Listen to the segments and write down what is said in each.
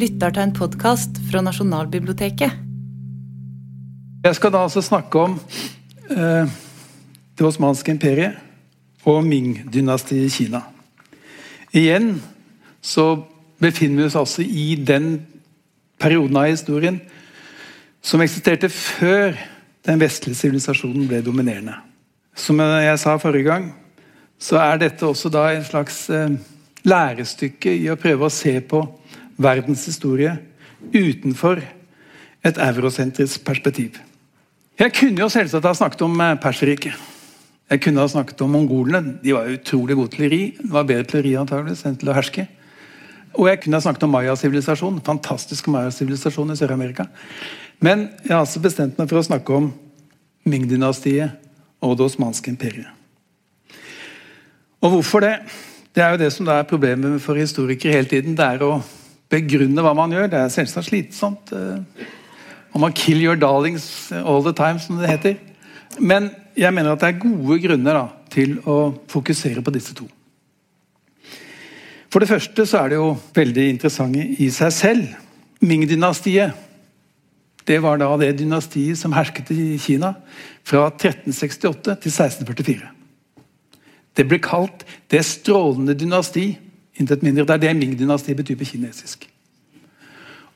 lytter til en podkast fra Nasjonalbiblioteket. Jeg skal da altså snakke om eh, det osmanske imperiet og Ming-dynastiet i Kina. Igjen så befinner vi oss altså i den perioden av historien som eksisterte før den vestlige sivilisasjonen ble dominerende. Som jeg sa forrige gang, så er dette også da en slags eh, lærestykke i å prøve å se på verdens historie utenfor et eurosentrisk perspektiv. Jeg kunne jo selvsagt ha snakket om eh, Perserriket. Jeg kunne ha snakket om mongolene. De var utrolig gode til å ri. Det var bedre til å ri antageligvis enn til å herske. Og jeg kunne ha snakket om Maya-sivilisasjonen. Fantastisk Maya-sivilisasjon i Sør-Amerika. Men jeg har altså bestemt meg for å snakke om Ming-dynastiet og det osmanske imperiet. Og hvorfor det? Det er jo det som er problemet for historikere hele tiden. Det er å begrunne hva man gjør. Det er selvsagt slitsomt. Og man 'kill your darlings all the time', som det heter. Men jeg mener at det er gode grunner da, til å fokusere på disse to. For det første så er det jo veldig interessante i seg selv. Ming-dynastiet det var da det dynastiet som hersket i Kina fra 1368 til 1644. Det ble kalt 'det strålende dynasti'. Intet mindre. Det er det Ming-dynastiet betyr på kinesisk.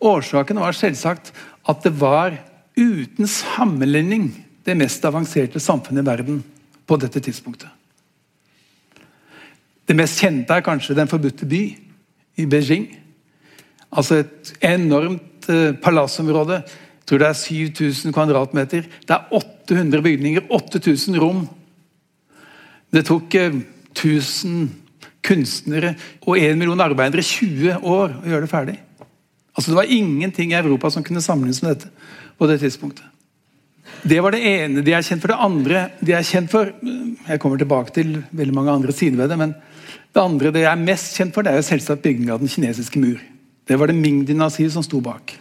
Årsaken var selvsagt at det var uten sammenligning det mest avanserte samfunnet i verden på dette tidspunktet. Det mest kjente er kanskje Den forbudte by i Beijing. Altså et enormt eh, palassområde. Jeg tror det er 7000 kvadratmeter. Det er 800 bygninger, 8000 rom. Det tok 1000 eh, kunstnere og en million arbeidere 20 år å gjøre det ferdig. Altså Det var ingenting i Europa som kunne sammenlignes med dette på det tidspunktet. Det var det ene de er kjent for. Det andre de er kjent for Jeg kommer tilbake til veldig mange andre sider ved det. men Det andre de er mest kjent for, det er jo selvsagt bygging av den kinesiske mur. Det var det Ming-dynastiet som sto bak.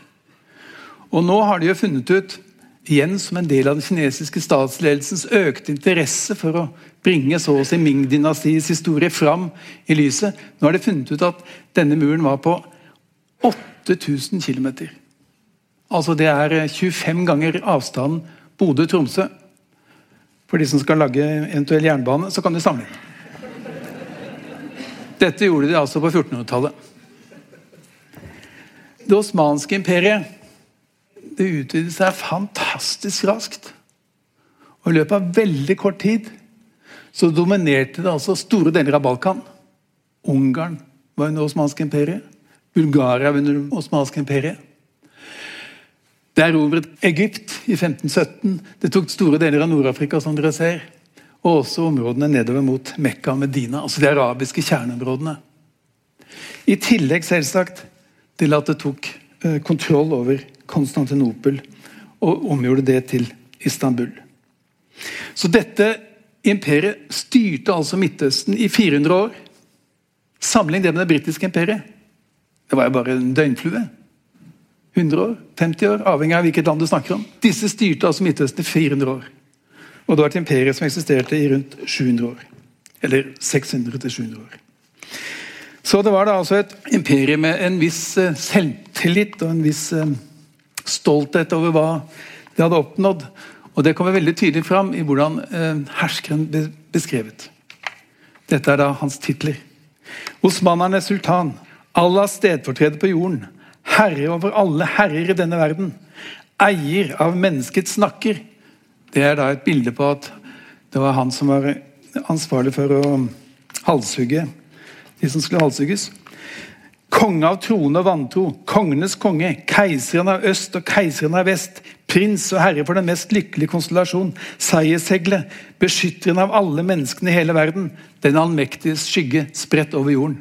Og Nå har de jo funnet ut, igjen som en del av den kinesiske statsledelsens økte interesse for å bringe så å si Ming-dynastiets historie fram i lyset Nå har det funnet ut at denne muren var på 8000 km. Altså det er 25 ganger avstanden Bodø-Tromsø. For de som skal lage eventuell jernbane, så kan du sammenligne. Dette gjorde de altså på 1400-tallet. Det osmanske imperiet det utvidet seg fantastisk raskt. Og I løpet av veldig kort tid så dominerte det altså store deler av Balkan. Ungarn var under det osmanske imperiet. Bulgaria var under det osmanske imperiet. Det erobret Egypt i 1517. Det tok store deler av Nord-Afrika, som dere ser. Og også områdene nedover mot Mekka og Medina, altså de arabiske kjerneområdene. I tillegg selvsagt til at det tok eh, kontroll over Konstantinopel og omgjorde det til Istanbul. Så dette imperiet styrte altså Midtøsten i 400 år. Sammenlign det med det britiske imperiet. Det var jo bare en døgnflue. 100 år, 50 år, avhengig av hvilket land du snakker om. Disse styrte altså Midtøsten i 400 år. Og det var et imperium som eksisterte i rundt 700 år. Eller 600-700 år. Så det var da altså et imperium med en viss eh, selvtillit og en viss eh, stolthet over hva de hadde oppnådd. Og Det kommer veldig tydelig fram i hvordan eh, herskeren ble beskrevet. Dette er da hans titler. Osmanerne sultan, Allahs stedfortreder på jorden, herre over alle herrer i denne verden, eier av menneskets snakker. Det er da et bilde på at det var han som var ansvarlig for å halshugge de som skulle halshugges. Konge av trone og vantro, kongenes konge, keiseren av øst og keiseren av vest, prins og herre for den mest lykkelige konstellasjon, seiersegle, beskytteren av alle menneskene i hele verden, den allmektiges skygge spredt over jorden.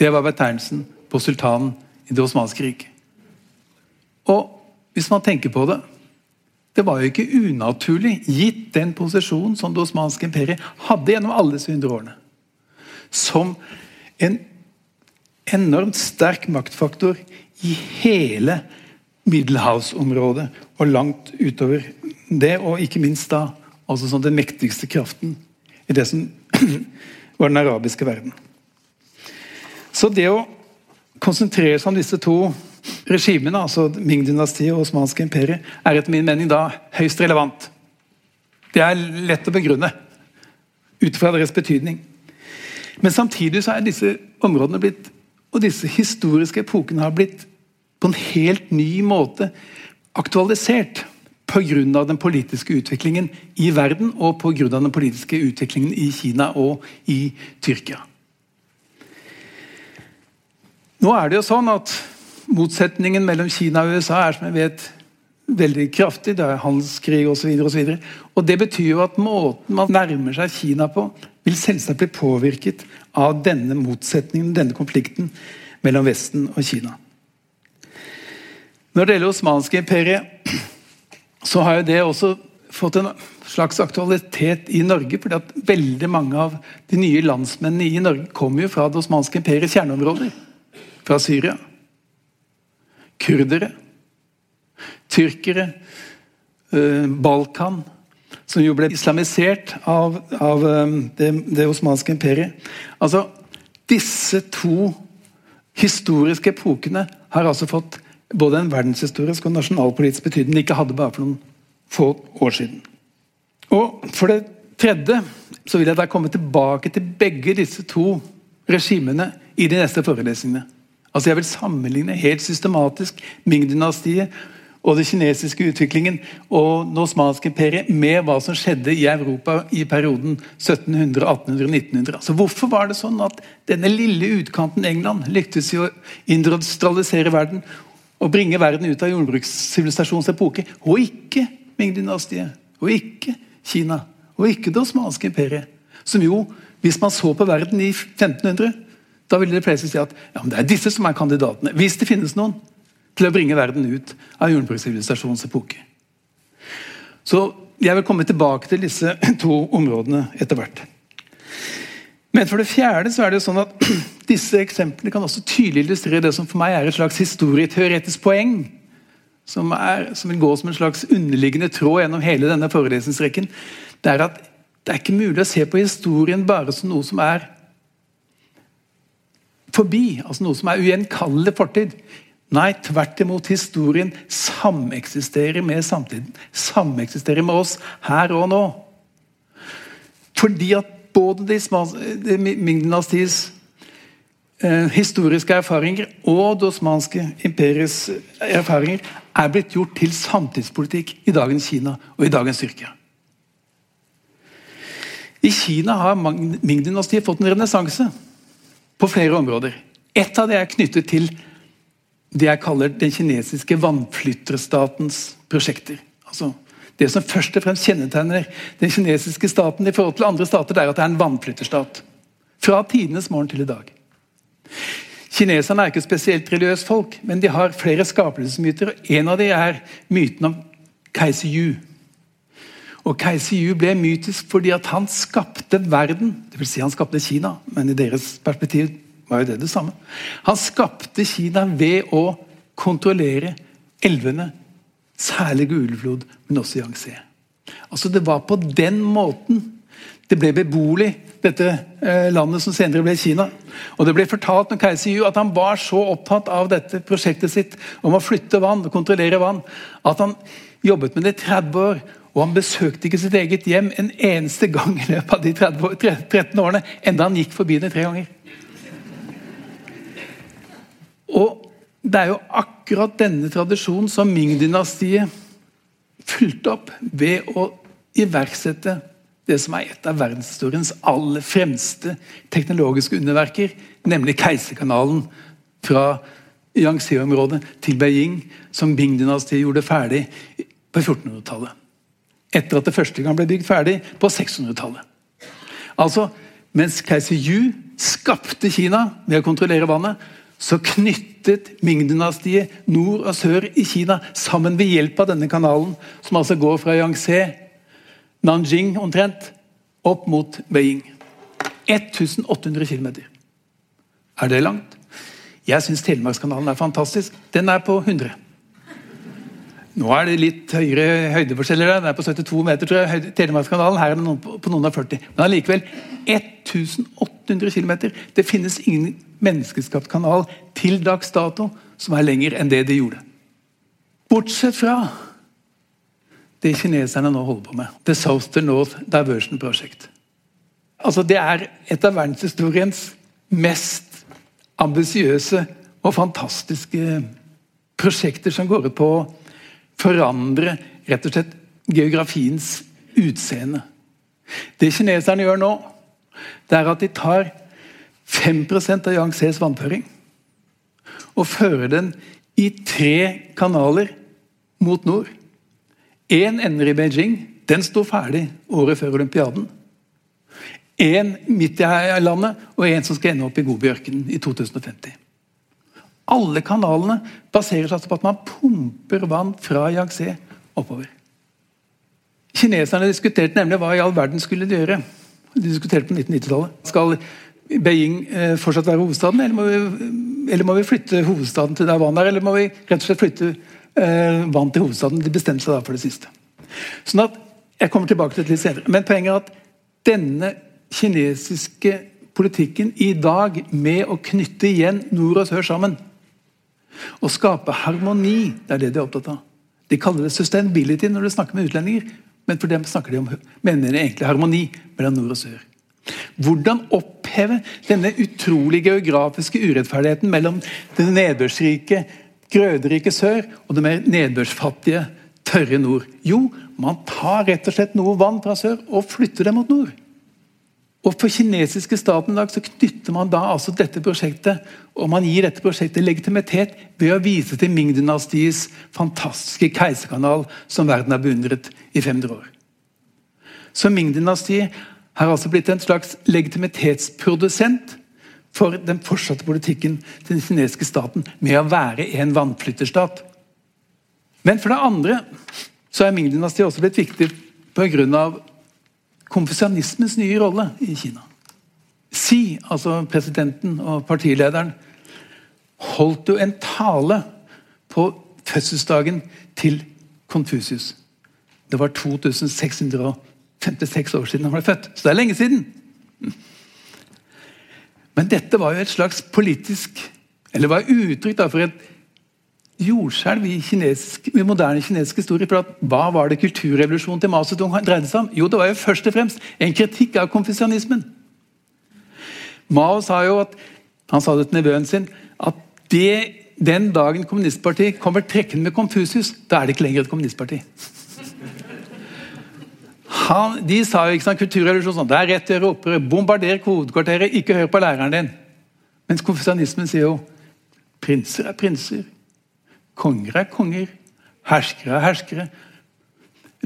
Det var betegnelsen på sultanen i Det osmanske riket. Og hvis man tenker på det Det var jo ikke unaturlig, gitt den posisjonen som Det osmanske imperiet hadde gjennom alle disse hundre årene. Som en enormt sterk maktfaktor i hele middelhavsområdet og langt utover det, og ikke minst da altså sånn den mektigste kraften i det som var den arabiske verden. Så det å konsentrere seg om disse to regimene, altså Ming-dynastiet og Osmanske imperiet, er etter min mening da høyst relevant. Det er lett å begrunne ut fra deres betydning. Men samtidig så er disse områdene blitt, og disse historiske epokene har blitt på en helt ny måte aktualisert pga. den politiske utviklingen i verden og pga. den politiske utviklingen i Kina og i Tyrkia. Nå er det jo sånn at Motsetningen mellom Kina og USA er som jeg vet veldig kraftig. Det er handelskrig osv. Og, så og, og det betyr jo at måten man nærmer seg Kina på, vil selvsagt bli påvirket av denne motsetningen, denne konflikten mellom Vesten og Kina. Når det gjelder Osmanske imperiet, så har jo det også fått en slags aktualitet i Norge. fordi at veldig mange av de nye landsmennene i Norge kommer jo fra det osmanske imperiets kjerneområder. Fra Syria. Kurdere. Tyrkere. Eh, Balkan. Som jo ble islamisert av, av eh, det, det osmanske imperiet. Altså, disse to historiske epokene har altså fått både en verdenshistorisk og nasjonalpolitisk betydning de ikke hadde bare for noen få år siden. Og For det tredje så vil jeg da komme tilbake til begge disse to regimene i de neste forelesningene. Altså Jeg vil sammenligne helt systematisk Ming-dynastiet og den kinesiske utviklingen og det osmanske imperiet med hva som skjedde i Europa i perioden 1700, 1800, 1900. Altså Hvorfor var det sånn at denne lille utkanten England lyktes i å industrialisere verden og bringe verden ut av jordbrukssivilisasjonens epoke. Og ikke Ming-dynastiet, og ikke Kina, og ikke det osmanske imperiet. Som jo, hvis man så på verden i 1500, da ville de fleste si at ja, det er disse som er kandidatene. Hvis det finnes noen til å bringe verden ut av jordbrukssivilisasjonens epoke. Så jeg vil komme tilbake til disse to områdene etter hvert. Men for det fjerde så er det sånn at disse eksemplene kan også tydelig illustrere det som for meg er et slags historieteoretisk poeng. Som, er, som vil gå som en slags underliggende tråd gjennom hele denne forelesningsrekken. Det er at det er ikke mulig å se på historien bare som noe som er forbi. Altså noe som er ugjenkallelig fortid. Nei, tvert imot. Historien sameksisterer med samtiden. Sameksisterer med oss her og nå. Fordi at både de Ming-dynastiets eh, historiske erfaringer og det osmanske imperiets erfaringer er blitt gjort til samtidspolitikk i dagens Kina og i dagens Tyrkia. I Kina har Ming-dynastiet fått en renessanse på flere områder. Et av det er knyttet til det jeg kaller den kinesiske vannflytterstatens prosjekter. Altså det som først og fremst kjennetegner den kinesiske staten i forhold til andre stater, det er at det er en vannflytterstat. Fra tidenes morgen til i dag. Kineserne er ikke spesielt religiøse folk, men de har flere skapelsesmyter. og En av dem er myten om keiser Yu. Og Keiser Yu ble mytisk fordi han skapte verden. Det vil si han skapte Kina, men i deres perspektiv var jo det det samme. Han skapte Kina ved å kontrollere elvene Særlig Gulflod, men også Yangtze. Altså Det var på den måten det ble beboelig, dette eh, landet som senere ble Kina. Og Det ble fortalt når keiser Yu at han var så opptatt av dette prosjektet sitt om å flytte vann og kontrollere vann, at han jobbet med det i 30 år. Og han besøkte ikke sitt eget hjem en eneste gang i løpet av de 30, 13 årene, enda han gikk forbi det tre ganger. Og det er jo akkurat denne tradisjonen som Ming-dynastiet fulgte opp ved å iverksette det som er et av verdenshistoriens aller fremste teknologiske underverker, nemlig Keiserkanalen fra Yangtze-området til Beijing, som Ming-dynastiet gjorde ferdig på 1400-tallet. Etter at det første gang ble bygd ferdig på 600-tallet. Altså, mens keiser Yu skapte Kina ved å kontrollere vannet, så knyttet Ming-dynastiet nord og sør i Kina sammen ved hjelp av denne kanalen, som altså går fra Yangtze, Nanjing omtrent, opp mot Beijing. 1800 km. Er det langt? Jeg syns Telemarkskanalen er fantastisk. Den er på 100. Nå er det litt høyere høydeforskjeller. Den er på 72 meter, tror jeg, Telemarkskanalen. Her er den på, noen av 40. Men allikevel 1800 km. Det finnes ingen menneskeskapt kanal til dags dato som er lenger enn det de gjorde. Bortsett fra det kineserne nå holder på med. The Southern North Diversion Project. Altså, det er et av verdenshistoriens mest ambisiøse og fantastiske prosjekter som går ut på forandre rett og slett geografiens utseende. Det kineserne gjør nå, det er at de tar 5% av Yangtzes vannføring og fører den i tre kanaler mot nord. Én ender i Beijing. Den sto ferdig året før olympiaden. Én midt i landet, og én som skal ende opp i Gobiørkenen i 2050. Alle kanalene baserer seg på at man pumper vann fra Yangtze oppover. Kineserne diskuterte nemlig hva i all verden skulle de gjøre. De diskuterte på 1990-tallet. Skal Beijing eh, fortsatt være hovedstaden, eller må, vi, eller må, vi, flytte hovedstaden til der vann er? Eller må vi rett og slett flytte eh, vann til hovedstaden? De bestemte seg da for det siste. Sånn at, Jeg kommer tilbake til det litt senere. Men poenget er at denne kinesiske politikken i dag med å knytte igjen nord og sør sammen og skape harmoni, det er det de er opptatt av. De kaller det sustainability når de snakker med utlendinger, men for dem snakker de om mener de egentlig harmoni mellom nord og sør. Hvordan oppheve denne utrolig geografiske urettferdigheten mellom det nedbørsrike, grøderike sør og det mer nedbørsfattige, tørre nord? Jo, man tar rett og slett noe vann fra sør og flytter det mot nord. Og For kinesiske staten i dag så knytter man da altså dette prosjektet og man gir dette prosjektet legitimitet ved å vise til Ming-dynastiets fantastiske keiserkanal som verden har beundret i 500 år. Så Ming-dynastiet har altså blitt en slags legitimitetsprodusent for den fortsatte politikken til den kinesiske staten med å være en vannflytterstat. Men for det andre så er Ming-dynastiet også blitt viktig pga konfusjonismens nye rolle i Kina. Xi, altså presidenten og partilederen, holdt jo en tale på fødselsdagen til Konfusius. Det var 2656 år siden han ble født, så det er lenge siden. Men dette var jo et slags politisk Eller var uttrykk for et jordskjelv i, i, moderne kinesisk historie. for Hva var det kulturrevolusjonen til Mao Zedong dreide seg om? Jo, det var jo først og fremst en kritikk av konfesjonismen. Mao sa jo at han sa det til nevøen sin at det, den dagen kommunistpartiet kommer trekkende med Konfusius, da er det ikke lenger et kommunistparti. Han, de sa jo ikke sånn, kulturrevolusjon sånn, det er rett å gjøre opprør, bombarder hovedkvarteret, ikke hør på læreren din. Mens konfesjonismen sier jo prinser er prinser, Konger er konger, herskere er herskere.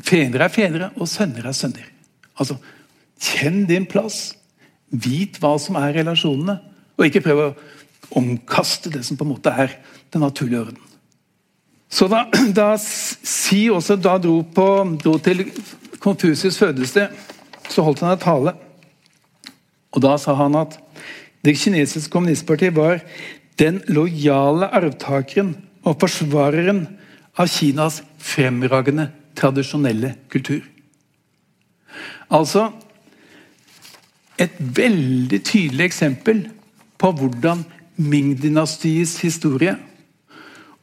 Fedre er fedre, og sønner er sønner. Altså, Kjenn din plass. Vit hva som er relasjonene, og ikke prøv å omkaste det som på en måte er den naturlige orden. Så da, da Si også da dro, på, dro til Konfusius' fødested, så holdt han en tale. Og Da sa han at det kinesiske kommunistpartiet var den lojale arvtakeren og forsvareren av Kinas fremragende tradisjonelle kultur. Altså et veldig tydelig eksempel på hvordan Ming-dynastiets historie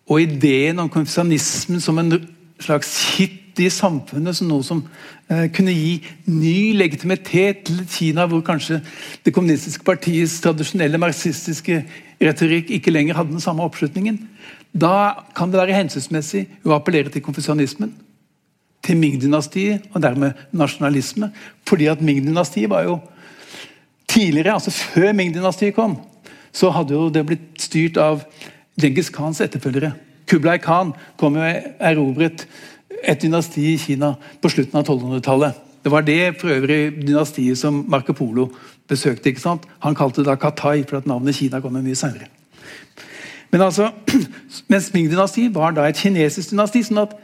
og ideen om konfesjonismen som en slags hit i samfunnet, som noe som eh, kunne gi ny legitimitet til Kina, hvor kanskje det kommunistiske partiets tradisjonelle marxistiske retorikk ikke lenger hadde den samme oppslutningen. Da kan det være hensynsmessig å appellere til konfesjonismen, til Ming-dynastiet og dermed nasjonalisme. Fordi at Ming-dynastiet var jo tidligere, altså før Ming-dynastiet kom, så hadde jo det blitt styrt av Djengis Khans etterfølgere. Kublai Khan kom jo erobret et dynasti i Kina på slutten av 1200-tallet. Det var det for øvrig dynastiet som Marco Polo besøkte. ikke sant? Han kalte det da Katai, for at navnet Kina kom mye senere. Men altså, mens Ming-dynastiet var da et kinesisk dynasti. sånn at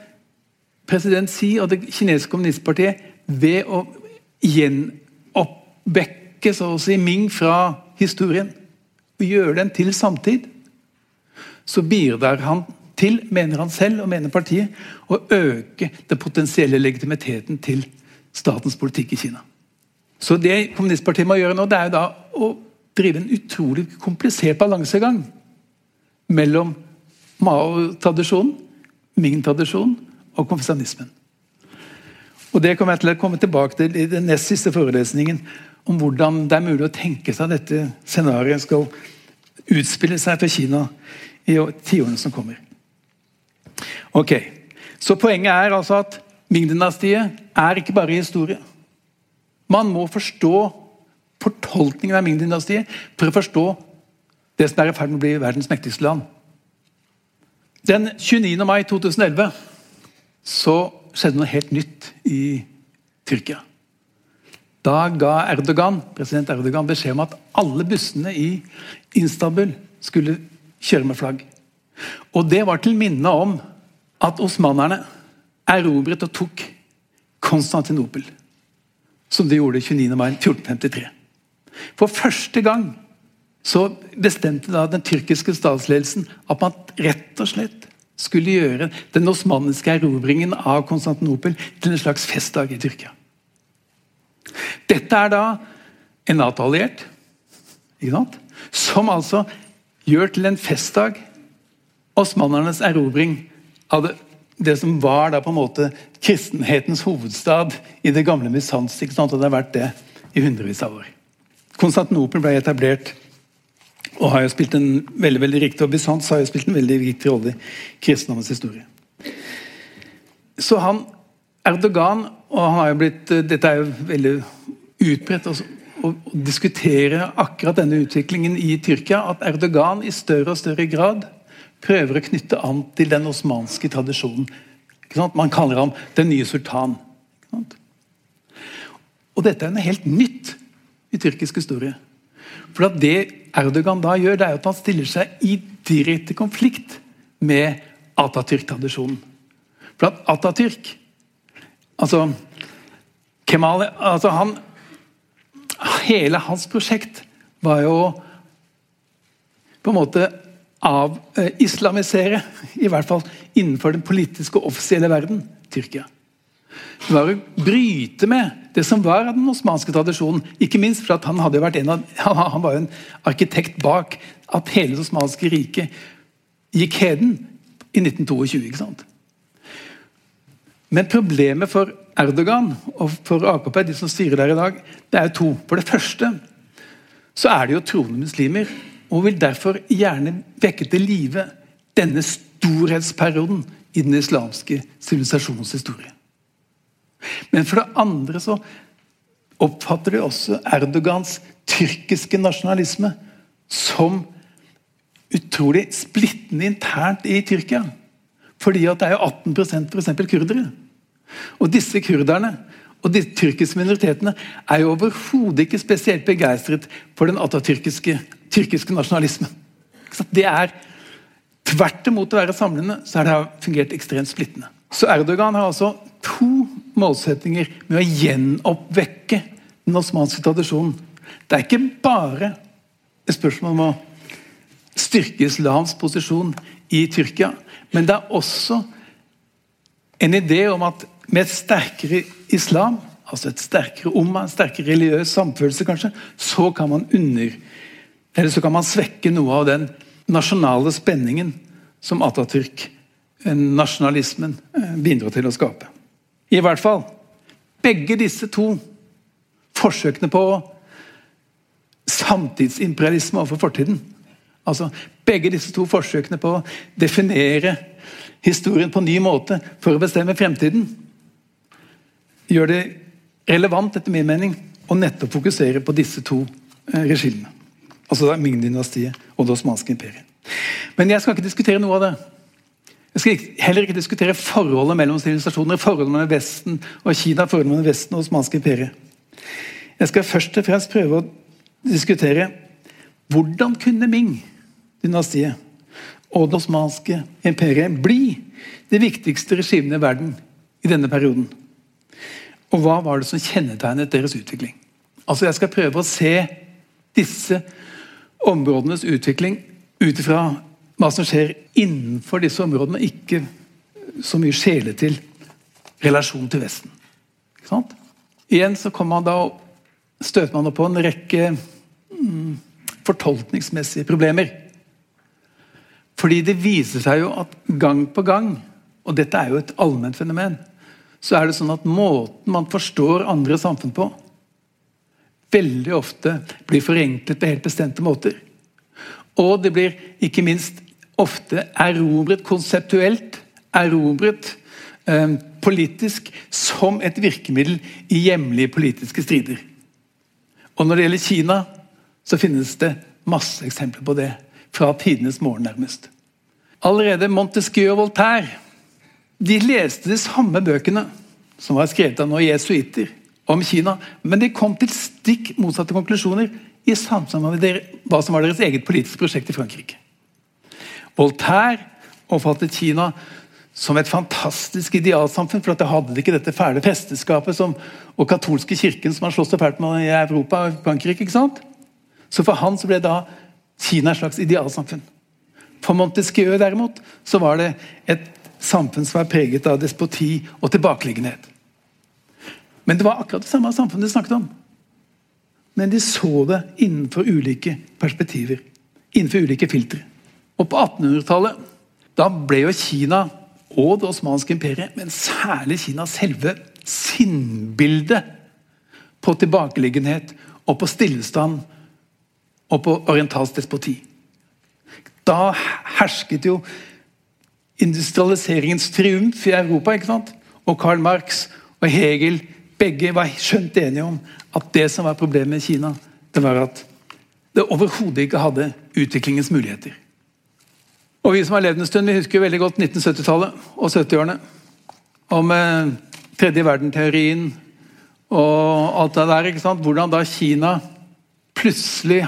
president Xi og det kinesiske kommunistpartiet ved å gjenoppvekke så å si, Ming fra historien og gjøre den til samtid, så bidrar han til, mener han selv og mener partiet, å øke den potensielle legitimiteten til statens politikk i Kina. Så det kommunistpartiet må gjøre nå, det er jo da å drive en utrolig komplisert balansegang mellom Mao-tradisjonen, Ming-tradisjonen og konfesjonismen. Og Det kommer jeg til å komme tilbake til i den nest siste forelesningen. Om hvordan det er mulig å tenke seg at dette scenarioet skal utspille seg for Kina i tiårene som kommer. Ok, Så poenget er altså at Ming-dynastiet er ikke bare historie. Man må forstå fortolkningen av Ming-dynastiet for å forstå det som er i ferd med å bli verdens mektigste land. Den 29. mai 2011 så skjedde noe helt nytt i Tyrkia. Da ga Erdogan, president Erdogan beskjed om at alle bussene i Istanbul skulle kjøre med flagg. Og Det var til minne om at osmanerne erobret og tok Konstantinopel. Som de gjorde 29. mai 1453. For første gang så bestemte da den tyrkiske statsledelsen at man rett og slett skulle gjøre den osmanniske erobringen av Konstantinopel til en slags festdag i Tyrkia. Dette er da en Nato-alliert som altså gjør til en festdag osmannernes erobring av det, det, som var da på en måte kristenhetens hovedstad i det gamle Mysans. Og det har vært det i hundrevis av år. Konstantinopel ble etablert og har jo spilt en veldig veldig riktig, og Bysants har jo spilt en veldig viktig rolle i kristendommens historie. Så han, Erdogan og han har jo blitt, Dette er jo veldig utbredt altså, å, diskutere akkurat denne utviklingen i Tyrkia. At Erdogan i større og større grad prøver å knytte an til den osmanske tradisjonen. Man kaller ham 'den nye sultan'. Og dette er noe helt nytt i tyrkisk historie. For at Det Erdogan da gjør, det er at han stiller seg i direkte konflikt med Atatürk-tradisjonen. For at Atatürk altså, Kemal, altså han, Hele hans prosjekt var jo på en måte av eh, i hvert fall innenfor den politiske og offisielle verden, Tyrkia. Det var å bryte med det som var den osmanske tradisjonen. Ikke minst for han, hadde vært en av, han var en arkitekt bak at hele det osmanske riket gikk heden i 1922. ikke sant? Men problemet for Erdogan og for AKP, de som styrer der i dag, det er to. For det første så er det jo troende muslimer og vil derfor gjerne vekke til live denne storhetsperioden i den islamske sivilisasjonens historie. Men for det andre så oppfatter de også Erdogans tyrkiske nasjonalisme som utrolig splittende internt i Tyrkia. Fordi at det er jo 18% for eksempel, kurdere. Og disse kurderne og de tyrkiske minoritetene er jo overhodet ikke spesielt begeistret for den atatyrkiske tyrkiske nasjonalismen. Det er Tvert imot å være samlende, så har det fungert ekstremt splittende. Så Erdogan har altså to målsettinger med å gjenoppvekke den osmanske tradisjonen. Det er ikke bare et spørsmål om å styrke islams posisjon i Tyrkia, men det er også en idé om at med et sterkere islam, altså et sterkere umma, en sterkere religiøs samfølelse, kanskje, så kan man under Eller så kan man svekke noe av den nasjonale spenningen som Atatürk, nasjonalismen, bidro til å skape. I hvert fall begge disse to forsøkene på samtidsimperialisme overfor fortiden. Altså Begge disse to forsøkene på å definere historien på en ny måte for å bestemme fremtiden gjør det relevant, etter min mening, å nettopp fokusere på disse to eh, regimene. Altså Ming-dynastiet og det osmanske imperiet. Men jeg skal ikke diskutere noe av det. Jeg skal heller ikke diskutere forholdet mellom sivilisasjoner, forholdet mellom Vesten og Kina, forholdet mellom Vesten og osmanske imperiet. Jeg skal først og fremst prøve å diskutere hvordan kunne Ming-dynastiet og det osmanske imperiet bli det viktigste regimet i verden i denne perioden. Og hva var det som kjennetegnet deres utvikling? Altså Jeg skal prøve å se disse områdenes utvikling ut fra hva som skjer innenfor disse områdene, ikke så mye skjele til relasjonen til Vesten. Ikke sant? Igjen så man da støter man på en rekke mm, fortolkningsmessige problemer. Fordi det viser seg jo at gang på gang, og dette er jo et allment fenomen, så er det sånn at måten man forstår andre samfunn på, veldig ofte blir forenklet på helt bestemte måter. Og det blir ikke minst ofte erobret konseptuelt, erobret eh, politisk, som et virkemiddel i hjemlige politiske strider. Og når det gjelder Kina, så finnes det masse eksempler på det. Fra tidenes morgen, nærmest. Allerede Montesquieu og Voltaire de leste de samme bøkene som var skrevet av noen jesuitter om Kina, men de kom til stikk motsatte konklusjoner i samsvar med hva som var deres eget politiske prosjekt i Frankrike. Voltaire oppfattet Kina som et fantastisk idealsamfunn, for at det hadde ikke dette fæle presteskapet som, og katolske kirken som har slåss så fælt med i Europa og Frankrike. ikke sant? Så for han så ble da Kina et slags idealsamfunn. For Montesquieu derimot så var det et samfunn som var preget av despoti og tilbakeliggenhet. Men det var akkurat det samme samfunnet de snakket om. Men de så det innenfor ulike perspektiver. Innenfor ulike filtre. Og på 1800-tallet da ble jo Kina og det osmanske imperiet, men særlig Kina, selve sinnbildet på tilbakeliggenhet og på stillestand og på orientalsk despoti. Da hersket jo industrialiseringens triumf i Europa. ikke sant? Og Karl Marx og Hegel begge var skjønt enige om at det som var problemet med Kina, det var at det overhodet ikke hadde utviklingens muligheter. Og Vi som har levd en stund, vi husker jo veldig godt 1970-tallet og 70-årene. Om eh, tredje verden-teorien og alt det der. ikke sant? Hvordan da Kina plutselig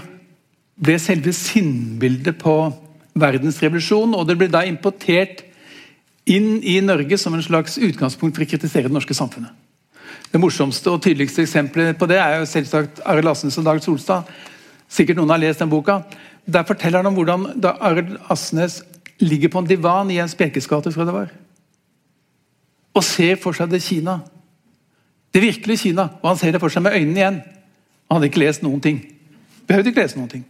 ble selve sinnbildet på verdensrevolusjonen, og det ble da importert inn i Norge som en slags utgangspunkt for å kritisere det norske samfunnet. Det morsomste og tydeligste eksempelet på det er jo selvsagt Arild Assens og Dag Solstad. Sikkert noen har lest den boka. Der forteller han om hvordan da Arild Asnes ligger på en divan i en spekesgate, tror det var, og ser for seg det Kina. Det virkelige Kina. Og han ser det for seg med øynene igjen. Han hadde ikke lest noen ting. Behøvde ikke lese noen ting.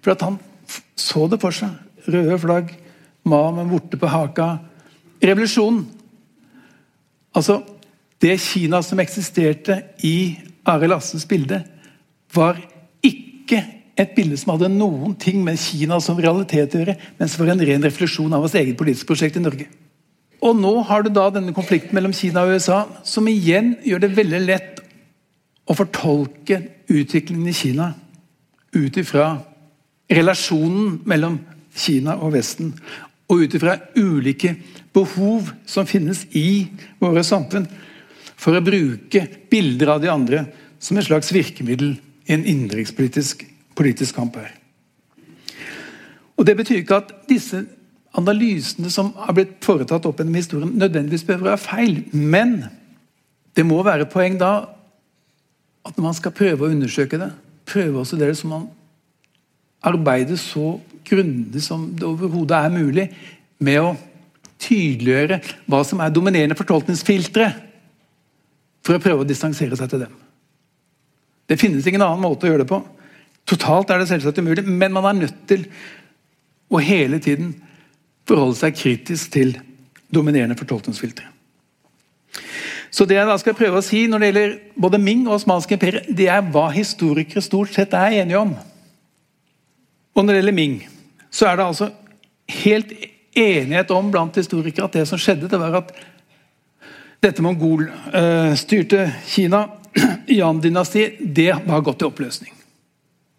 For at han så det for seg. Røde flagg, Ma med vorte på haka. Revolusjonen. Altså, det Kina som eksisterte i Arild Assens bilde, var ikke et bilde som hadde noen ting med Kina som realitet å gjøre, men som var en ren refleksjon av vårt eget politiske prosjekt i Norge. Og nå har du da denne konflikten mellom Kina og USA, som igjen gjør det veldig lett å fortolke utviklingen i Kina ut ifra relasjonen mellom Kina og Vesten, og ut ifra ulike behov som finnes i våre samfunn for å bruke bilder av de andre som et slags virkemiddel i en innenrikspolitisk politisk kamp her. Og Det betyr ikke at disse analysene som har blitt foretatt opp gjennom historien, nødvendigvis behøver å være feil. Men det må være et poeng da at når man skal prøve å undersøke det, prøve å studere det, så man arbeider så grundig som det overhodet er mulig med å tydeliggjøre hva som er dominerende fortolkningsfiltre for å prøve å distansere seg til dem. Det finnes ingen annen måte å gjøre det på. Totalt er det selvsagt umulig, men man er nødt til å hele tiden forholde seg kritisk til dominerende fortolkningsfiltre. Så det jeg da skal prøve å si når det gjelder både Ming og osmansk imperium, det er hva historikere stort sett er enige om. Og når det gjelder Ming, så er det altså helt enighet om blant historikere at det som skjedde, det var at dette mongolstyrte Kina, Yan-dynastiet, det var gått i oppløsning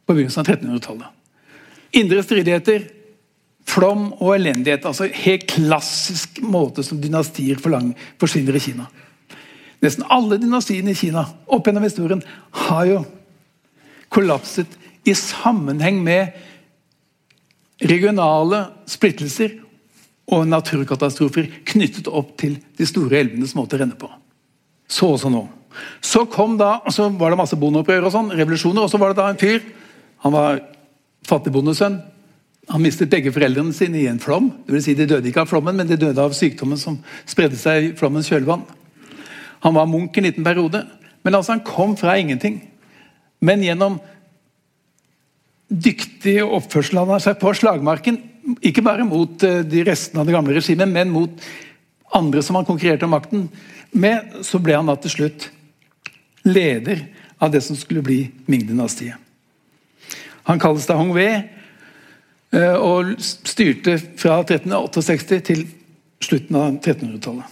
på begynnelsen av 1300-tallet. Indre stridigheter, flom og elendighet. altså Helt klassisk måte som dynastier forsvinner i Kina. Nesten alle dynastiene i Kina opp gjennom historien har jo kollapset i sammenheng med regionale splittelser og naturkatastrofer knyttet opp til de store elvenes måte å renne på. Så også nå. Så kom da, så var det masse bondeopprør og sånn, revolusjoner, og så var det da en fyr. Han var fattigbondesønn. Han mistet begge foreldrene sine i en flom. Det vil si De døde ikke av flommen, men de døde av sykdommen som spredde seg i flommens kjølvann. Han var munk en liten periode, men altså han kom fra ingenting. Men gjennom dyktig oppførsel har seg på slagmarken, ikke bare mot eh, de restene av det gamle regimet, men mot andre som han konkurrerte om makten med, så ble han da til slutt leder av det som skulle bli Ming-dynastiet. Han kalles da Hong Wei eh, og styrte fra 1368 til slutten av 1300-tallet.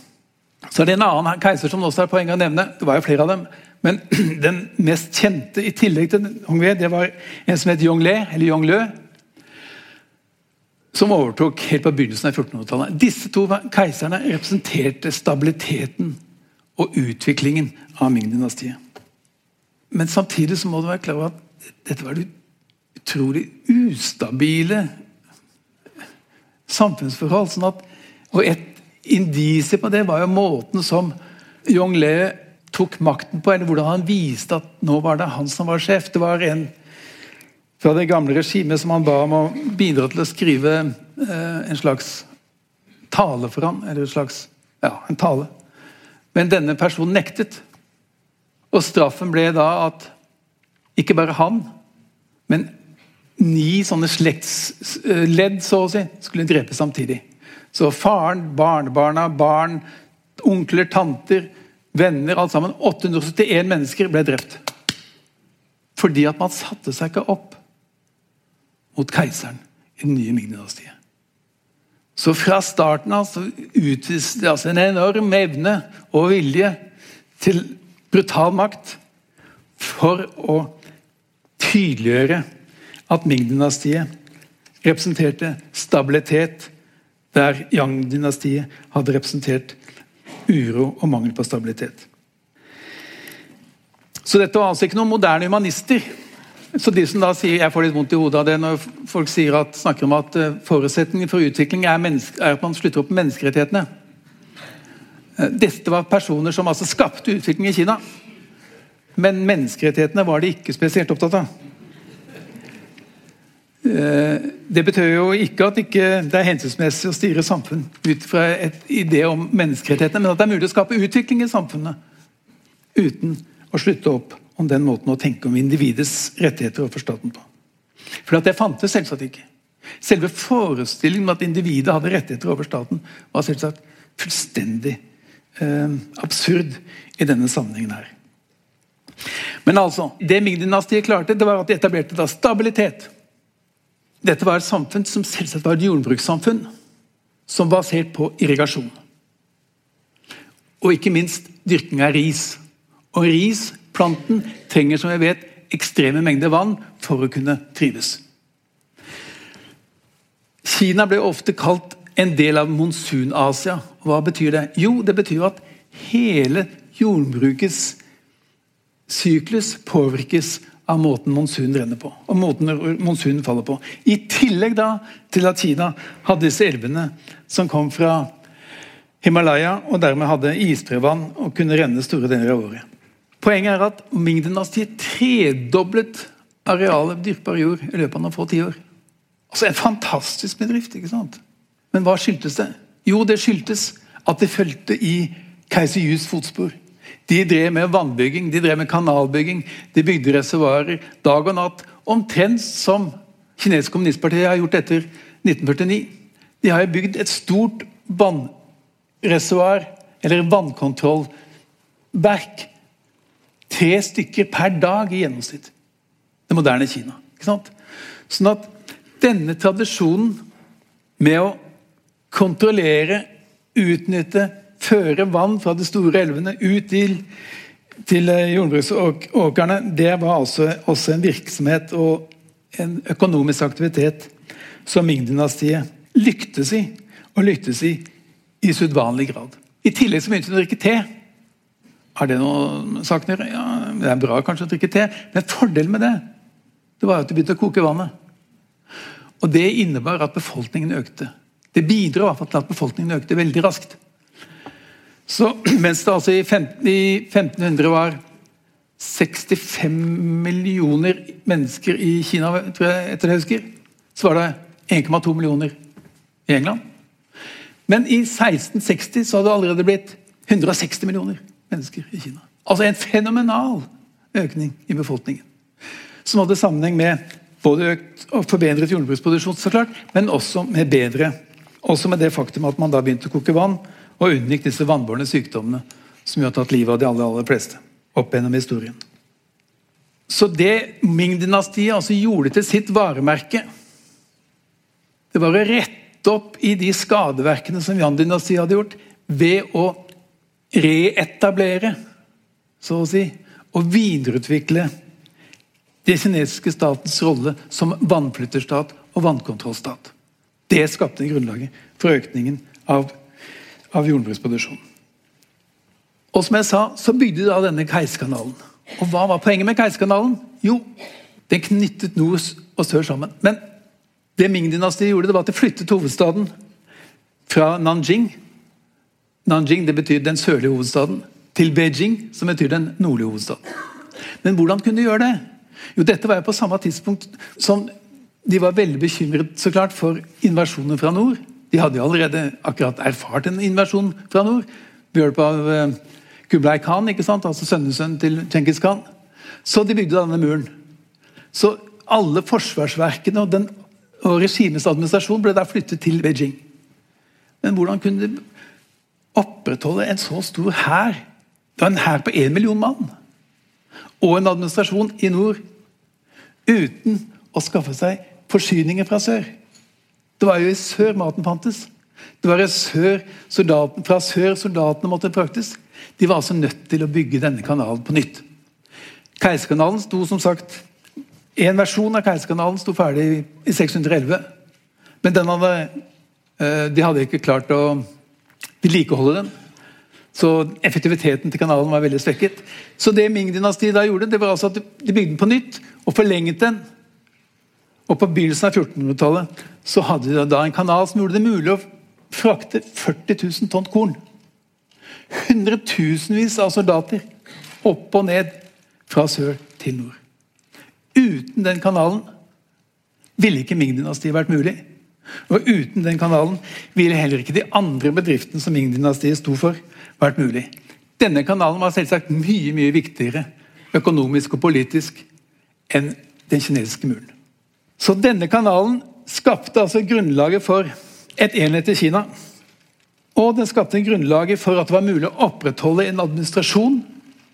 Så er det en annen keiser som også er poeng å nevne. Det var jo flere av dem. Men den mest kjente i tillegg til Hong Wei, det var en som het Yongle, eller Yongle, som overtok helt på begynnelsen av 1400-tallet. Disse to keiserne representerte stabiliteten og utviklingen av Ming-dynastiet. Men samtidig så må du være klar over at dette var det utrolig ustabile samfunnsforhold. sånn at, og Et indisie på det var jo måten som Yong Le tok makten på, eller hvordan han viste at nå var det han som var sjef. Det var en fra det gamle regimet som han ba om å bidra til å skrive eh, en slags tale for ham, eller en slags ja, en tale. Men denne personen nektet. Og straffen ble da at ikke bare han, men ni sånne slektsledd så å si, skulle drepes samtidig. Så faren, barnebarna, barn, onkler, tanter, venner, alt sammen. 871 mennesker ble drept. Fordi at man satte seg ikke opp mot keiseren i det nye Ming-dynastiet. Så fra starten av så utviste de altså en enorm evne og vilje til brutal makt for å tydeliggjøre at Ming-dynastiet representerte stabilitet, der Yang-dynastiet hadde representert uro og mangel på stabilitet. Så dette var altså ikke noen moderne humanister. Så de som da sier, Jeg får litt vondt i hodet av det når folk at, snakker om at eh, forutsetningen for utvikling er, er, at man slutter opp med menneskerettighetene. Eh, dette var personer som altså skapte utvikling i Kina. Men menneskerettighetene var de ikke spesielt opptatt av. Eh, det betyr jo ikke at ikke det er hensiktsmessig å styre samfunn ut fra et idé om menneskerettighetene, men at det er mulig å skape utvikling i samfunnet uten å slutte opp om den måten å tenke om individets rettigheter overfor staten på. For det fantes selvsagt ikke. Selve forestillingen om at individet hadde rettigheter over staten, var selvsagt fullstendig eh, absurd i denne sammenhengen her. Men altså, det Ming-dynastiet klarte, det var at de etablerte da stabilitet. Dette var et samfunn som selvsagt var et jordbrukssamfunn, som basert på irrigasjon. Og ikke minst dyrking av ris. Og risplanten trenger som vi vet, ekstreme mengder vann for å kunne trives. Kina ble ofte kalt en del av monsun-Asia. Hva betyr det? Jo, det betyr at hele jordbrukets syklus påvirkes av måten monsunen renner på. og måten monsunen faller på. I tillegg da til at Kina hadde disse elvene som kom fra Himalaya, og dermed hadde isbrevann og kunne renne store deler av året. Poenget er at Ming-dynastiet tredoblet arealet dyrkbar jord i løpet av noen få tiår. Altså En fantastisk bedrift. ikke sant? Men hva skyldtes det? Jo, det skyldtes at det fulgte i keiser Yus fotspor. De drev med vannbygging, de drev med kanalbygging, de bygde reservoarer dag og natt. Omtrent som kinesiske kommunistpartiet har gjort etter 1949. De har bygd et stort vannreservoar, eller vannkontrollverk. Tre stykker per dag i gjennomsnitt. Det moderne Kina. Ikke sant? Sånn at denne tradisjonen med å kontrollere, utnytte, føre vann fra de store elvene ut til, til eh, jordbruksåkrene, det var altså også en virksomhet og en økonomisk aktivitet som Ming-dynastiet lyktes i, og lyktes i i sudvanlig grad. I tillegg så begynte hun å drikke te. Har det noe sagt? Ja, Det er bra kanskje å drikke te, men fordelen med det det var at de begynte å koke vannet. Og Det innebar at befolkningen økte. Det bidro til at befolkningen økte veldig raskt. Så mens det altså i, 15, i 1500 var 65 millioner mennesker i Kina, tror jeg, etter det jeg husker, så var det 1,2 millioner i England. Men i 1660 så hadde det allerede blitt 160 millioner mennesker i Kina. Altså en fenomenal økning i befolkningen. Som hadde sammenheng med både økt og forbedret jordbruksproduksjon, så klart, men også med bedre også med det faktum at man da begynte å koke vann og unngikk disse vannbårne sykdommene som jo har tatt livet av de aller, aller fleste opp gjennom historien. Så det Ming-dynastiet altså gjorde til sitt varemerke, det var å rette opp i de skadeverkene som Yan-dynastiet hadde gjort, ved å reetablere, så å si, og videreutvikle den kinesiske statens rolle som vannflytterstat og vannkontrollstat. Det skapte grunnlaget for økningen av, av jordbruksproduksjonen. Og som jeg sa, så bygde de da denne Keiskanalen. Og hva var poenget med Keiskanalen? Jo, den knyttet nord og sør sammen. Men det Ming-dynastiet gjorde, det var at det flyttet hovedstaden fra Nanjing Nanjing det betyr den sørlige hovedstaden. Til Beijing, som betyr den nordlige hovedstaden. Men hvordan kunne de gjøre det? Jo, Dette var jo på samme tidspunkt som de var veldig bekymret så klart for invasjoner fra nord. De hadde jo allerede akkurat erfart en invasjon fra nord ved hjelp av eh, Kublai Khan, ikke sant? altså sønnesønnen til Djengis Khan. Så de bygde denne muren. Så alle forsvarsverkene og, den, og regimets administrasjon ble der flyttet til Beijing. Men hvordan kunne de opprettholde en så stor hær? Det var en hær på én million mann. Og en administrasjon i nord uten å skaffe seg forsyninger fra sør. Det var jo i sør maten fantes. Det var sør soldaten, fra sør soldatene måtte fraktes. De var altså nødt til å bygge denne kanalen på nytt. Keiserkanalen sto som sagt En versjon av Keiserkanalen sto ferdig i 611. Men hadde, eh, de hadde ikke klart å vedlikeholde den. Så effektiviteten til kanalen var veldig svekket. Så det Ming-dynastiet da gjorde, det var altså at de bygde den på nytt og forlenget den. Og På begynnelsen av 1400-tallet så hadde de da en kanal som gjorde det mulig å frakte 40 000 tonn korn. Hundretusenvis av soldater opp og ned fra sør til nord. Uten den kanalen ville ikke Ming-dynastiet vært mulig. Og uten den kanalen ville heller ikke de andre bedriftene som Ming-dynastiet sto for, vært mulig. Denne kanalen var selvsagt mye mye viktigere økonomisk og politisk enn den kinesiske muren. Så denne kanalen skapte altså grunnlaget for et enhet i Kina. Og den skapte grunnlaget for at det var mulig å opprettholde en administrasjon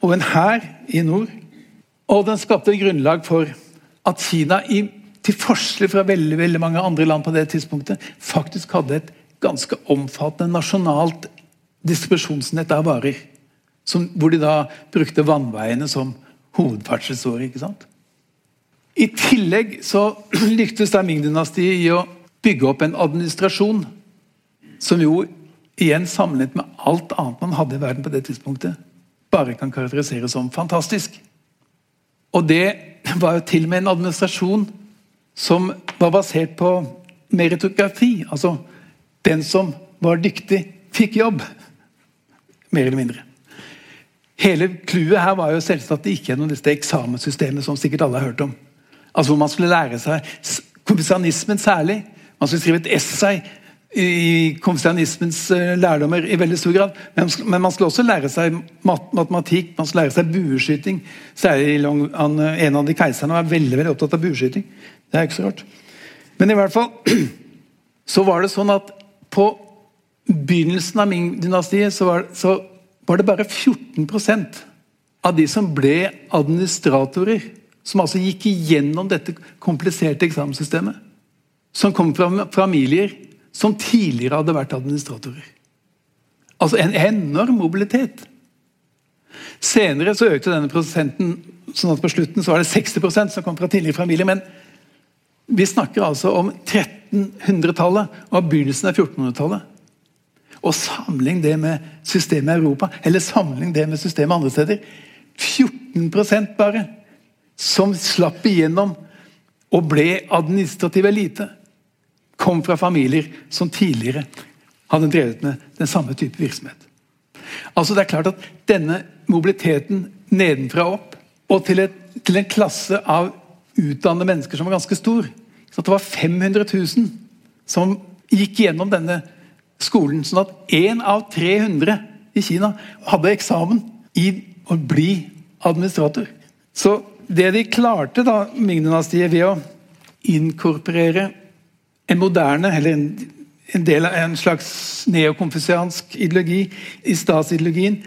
og en hær i nord. Og den skapte grunnlag for at Kina, til forskjell fra veldig, veldig mange andre land på det tidspunktet, faktisk hadde et ganske omfattende nasjonalt distribusjonsnett av varer. Som, hvor de da brukte vannveiene som hovedferdselsåre. ikke sant? I tillegg så lyktes da Ming-dynastiet i å bygge opp en administrasjon som jo igjen sammenlignet med alt annet man hadde i verden på det tidspunktet, bare kan karakteriseres som fantastisk. Og det var jo til og med en administrasjon som var basert på meritokrati. Altså den som var dyktig, fikk jobb. Mer eller mindre. Hele clouet her var jo selvsagt at det ikke gjennom dette eksamenssystemet som sikkert alle har hørt om. Altså hvor man skulle lære seg konfesjonismen særlig. Man skulle skrive et essay i konfesjonismens eh, lærdommer i veldig stor grad. Men man skulle også lære seg matematikk, man skulle lære seg bueskyting. Særlig En av de keiserne var veldig veldig opptatt av bueskyting. Det er ikke så rart. Men i hvert fall så var det sånn at på begynnelsen av Ming-dynastiet så, så, var det bare 14% av de som ble administratorer, som altså gikk igjennom dette kompliserte eksamenssystemet, som kom fra familier som tidligere hadde vært administratorer. Altså en enorm mobilitet. Senere så økte denne prosenten sånn at på slutten så var det 60% som kom fra tidligere familier. Men vi snakker altså om 1300-tallet og begynnelsen av 1400-tallet. Og sammenlign det med systemet i Europa, eller sammenlign det med systemet andre steder. 14% bare som slapp igjennom og ble administrativ elite kom fra familier som tidligere hadde drevet med den samme type virksomhet. Altså det er klart at Denne mobiliteten nedenfra og opp, og til, et, til en klasse av utdannede mennesker som var ganske stor Så det var 500 000 som gikk gjennom denne skolen. Sånn at én av 300 i Kina hadde eksamen i å bli administrator. Så det de klarte, da, Ming-dynastiet, ved å inkorporere en moderne, eller en, en del av en slags neokonfusiansk ideologi i statsideologien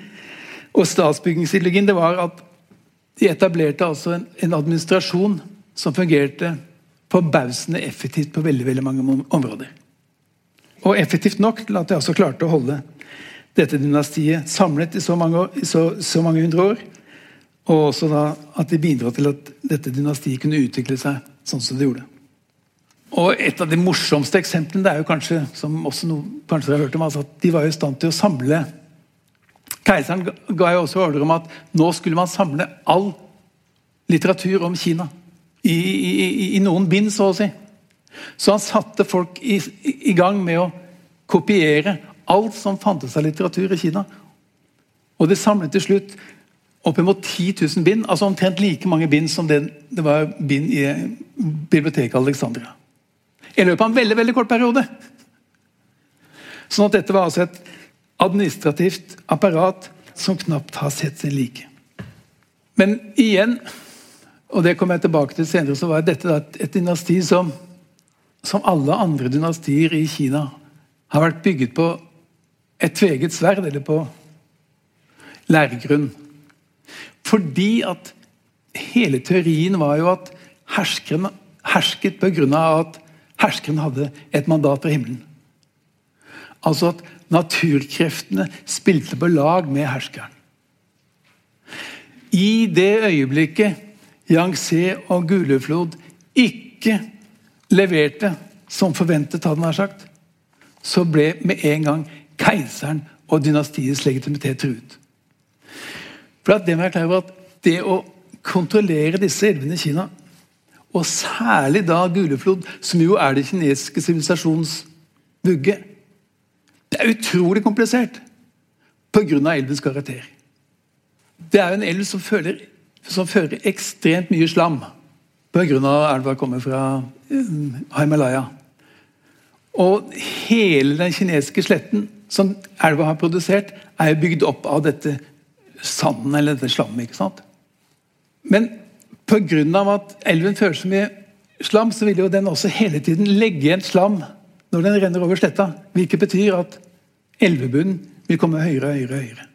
og statsbyggingsideologien, det var at de etablerte altså en, en administrasjon som fungerte forbausende effektivt på veldig, veldig mange områder. Og effektivt nok til at de altså klarte å holde dette dynastiet samlet i så mange, år, så, så mange hundre år. Og også da at de bidro til at dette dynastiet kunne utvikle seg sånn som det gjorde. Og Et av de morsomste eksemplene det er jo kanskje, som også noe, kanskje dere har hørt om, altså at de var i stand til å samle Keiseren ga jo også ordre om at nå skulle man samle all litteratur om Kina. I, i, i noen bind, så å si. Så han satte folk i, i, gang med å kopiere alt som fantes av litteratur i Kina. Og det samlet til slutt oppimot 10 000 bind. altså Omtrent like mange bind som det, det var bind i biblioteket Alexandria. I løpet av en veldig veldig kort periode. Sånn at dette var altså et administrativt apparat som knapt har sett sin like. Men igjen, og det kommer jeg tilbake til senere, så var dette et, dynasti som, som alle andre dynastier i Kina har vært bygget på et tveget sverd, eller på læregrunn. Fordi at hele teorien var jo at herskeren hersket pga. at herskeren hadde et mandat fra himmelen. Altså at naturkreftene spilte på lag med herskeren. I det øyeblikket Yangtze og Guleflod ikke leverte som forventet, hadde han sagt, så ble med en gang keiseren og dynastiets legitimitet truet. For det må jeg klar at det å kontrollere disse elvene i Kina, og særlig da Guleflod, som jo er det kinesiske sivilisasjonens vugge, det er utrolig komplisert pga. elvens karakter. Det er jo en elv som, føler, som fører ekstremt mye slam pga. elva kommer fra uh, Himalaya. Og hele den kinesiske sletten som elva har produsert, er bygd opp av dette sanden eller dette slammet. ikke sant? Men pga. at elven fører så mye slam, så vil jo den også hele tiden legge igjen slam når den renner over sletta. Hvilket betyr at elvebunnen vil komme høyere og høyere. høyere.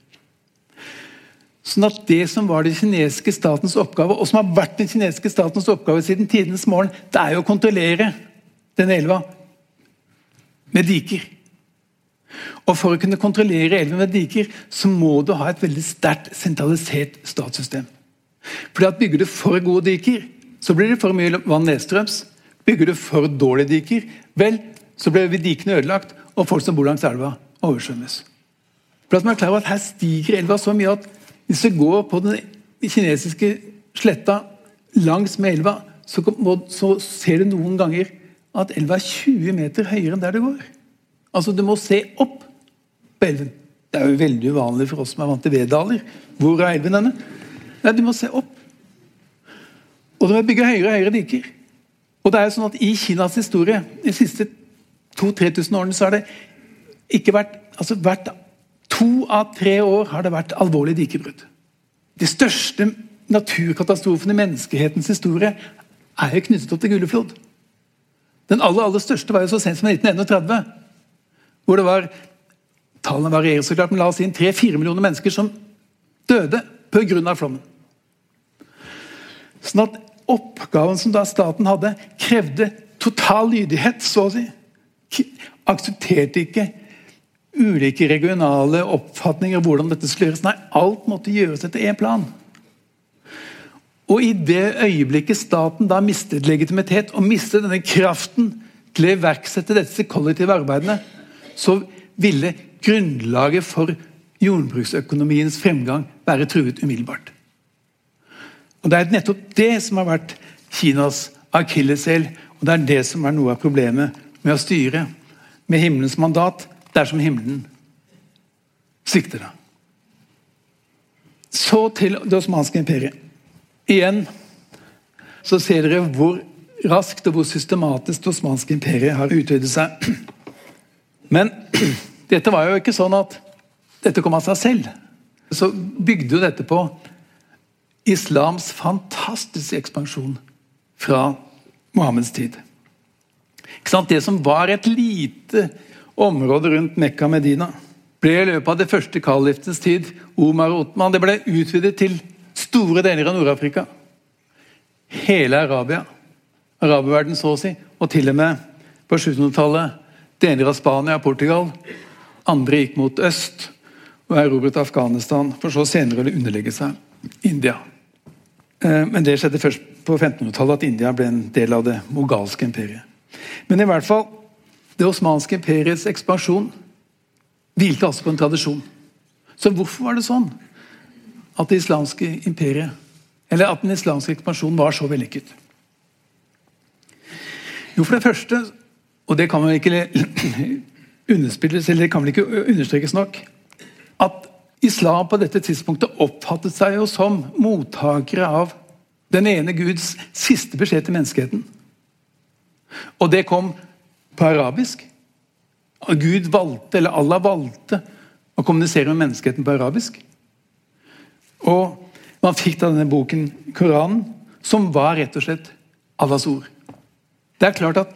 Sånn at Det som var den kinesiske statens oppgave, og som har vært den kinesiske statens oppgave siden tidenes morgen, det er jo å kontrollere denne elva med diker. Og For å kunne kontrollere elven med diker, så må du ha et veldig sterkt sentralisert statssystem. Fordi at Bygger du for gode diker, så blir det for mye vann nedstrøms. Bygger du for dårlige diker, vel, så blir dikene ødelagt, og folk som bor langs elva, oversvømmes. For at man er klar over at Her stiger elva så mye at hvis du går på den kinesiske sletta langs med elva, så, så ser du noen ganger at elva er 20 meter høyere enn der du går. Altså, Du må se opp på elven. Det er jo veldig uvanlig for oss som er vant til veddaler. Hvor er elven denne? Nei, Du må se opp. Og du må bygge høyere og høyere diker. Og det er jo sånn at I Kinas historie de siste 2000-3000 årene så har det ikke vært altså hvert To av tre år har det vært alvorlige dikebrudd. De største naturkatastrofene i menneskehetens historie er jo knyttet opp til Gulleflod. Den aller, aller største var jo så sent som 1931. Hvor det var Tallene varierer så klart, men la oss si 3-4 millioner mennesker som døde pga. flommen. Sånn at Oppgaven som da staten hadde, krevde total lydighet, så å si. Aksepterte ikke ulike regionale oppfatninger av hvordan dette skulle gjøres. Nei, alt måtte gjøres etter én plan. Og i det øyeblikket staten da mistet legitimitet og mistet denne kraften til å iverksette disse kollektive arbeidene, så ville grunnlaget for jordbruksøkonomiens fremgang være truet umiddelbart. Og Det er nettopp det som har vært Kinas akilleshæl, og det er det som er noe av problemet med å styre med himmelens mandat dersom himmelen svikter. Så til det osmanske imperiet. Igjen så ser dere hvor raskt og hvor systematisk det osmanske imperiet har utvidet seg. Men dette var jo ikke sånn at dette kom av seg selv. Så bygde jo dette på islams fantastiske ekspansjon fra Mohammeds tid. Det som var et lite område rundt Mekka Medina, ble i løpet av det første kalliftens tid Omar og Otman, det ble utvidet til store deler av Nord-Afrika. Hele Arabia. Araberverden, så å si. Og til og med på 700-tallet deler av Spania og Portugal. Andre gikk mot øst og erobret Afghanistan, for så senere å underlegge seg India. Eh, men det skjedde først på 1500-tallet at India ble en del av det mogalske imperiet. Men i hvert fall, det osmanske imperiets ekspansjon hvilte altså på en tradisjon. Så hvorfor var det sånn at det islamske imperiet, eller at den islamske ekspansjonen var så vellykket? Jo, for det første, og det kan vel ikke underspilles, eller det kan vel ikke understrekes nok, at islam på dette tidspunktet oppfattet seg jo som mottakere av den ene Guds siste beskjed til menneskeheten. Og det kom på arabisk. Gud valgte, eller Allah valgte, å kommunisere med menneskeheten på arabisk. Og man fikk da denne boken, Koranen, som var rett og slett Allahs ord. Det er klart at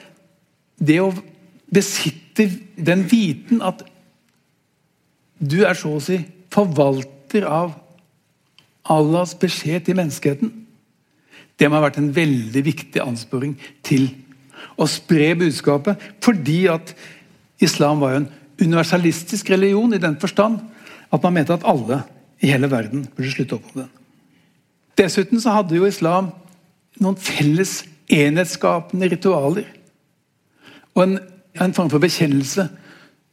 det å besitte den viten at du er så å si forvalter av Allahs beskjed til menneskeheten, det må ha vært en veldig viktig ansporing til å spre budskapet. Fordi at islam var jo en universalistisk religion i den forstand at man mente at alle i hele verden burde slutte opp om den. Dessuten så hadde jo islam noen felles enhetsskapende ritualer. Og en, en form for bekjennelse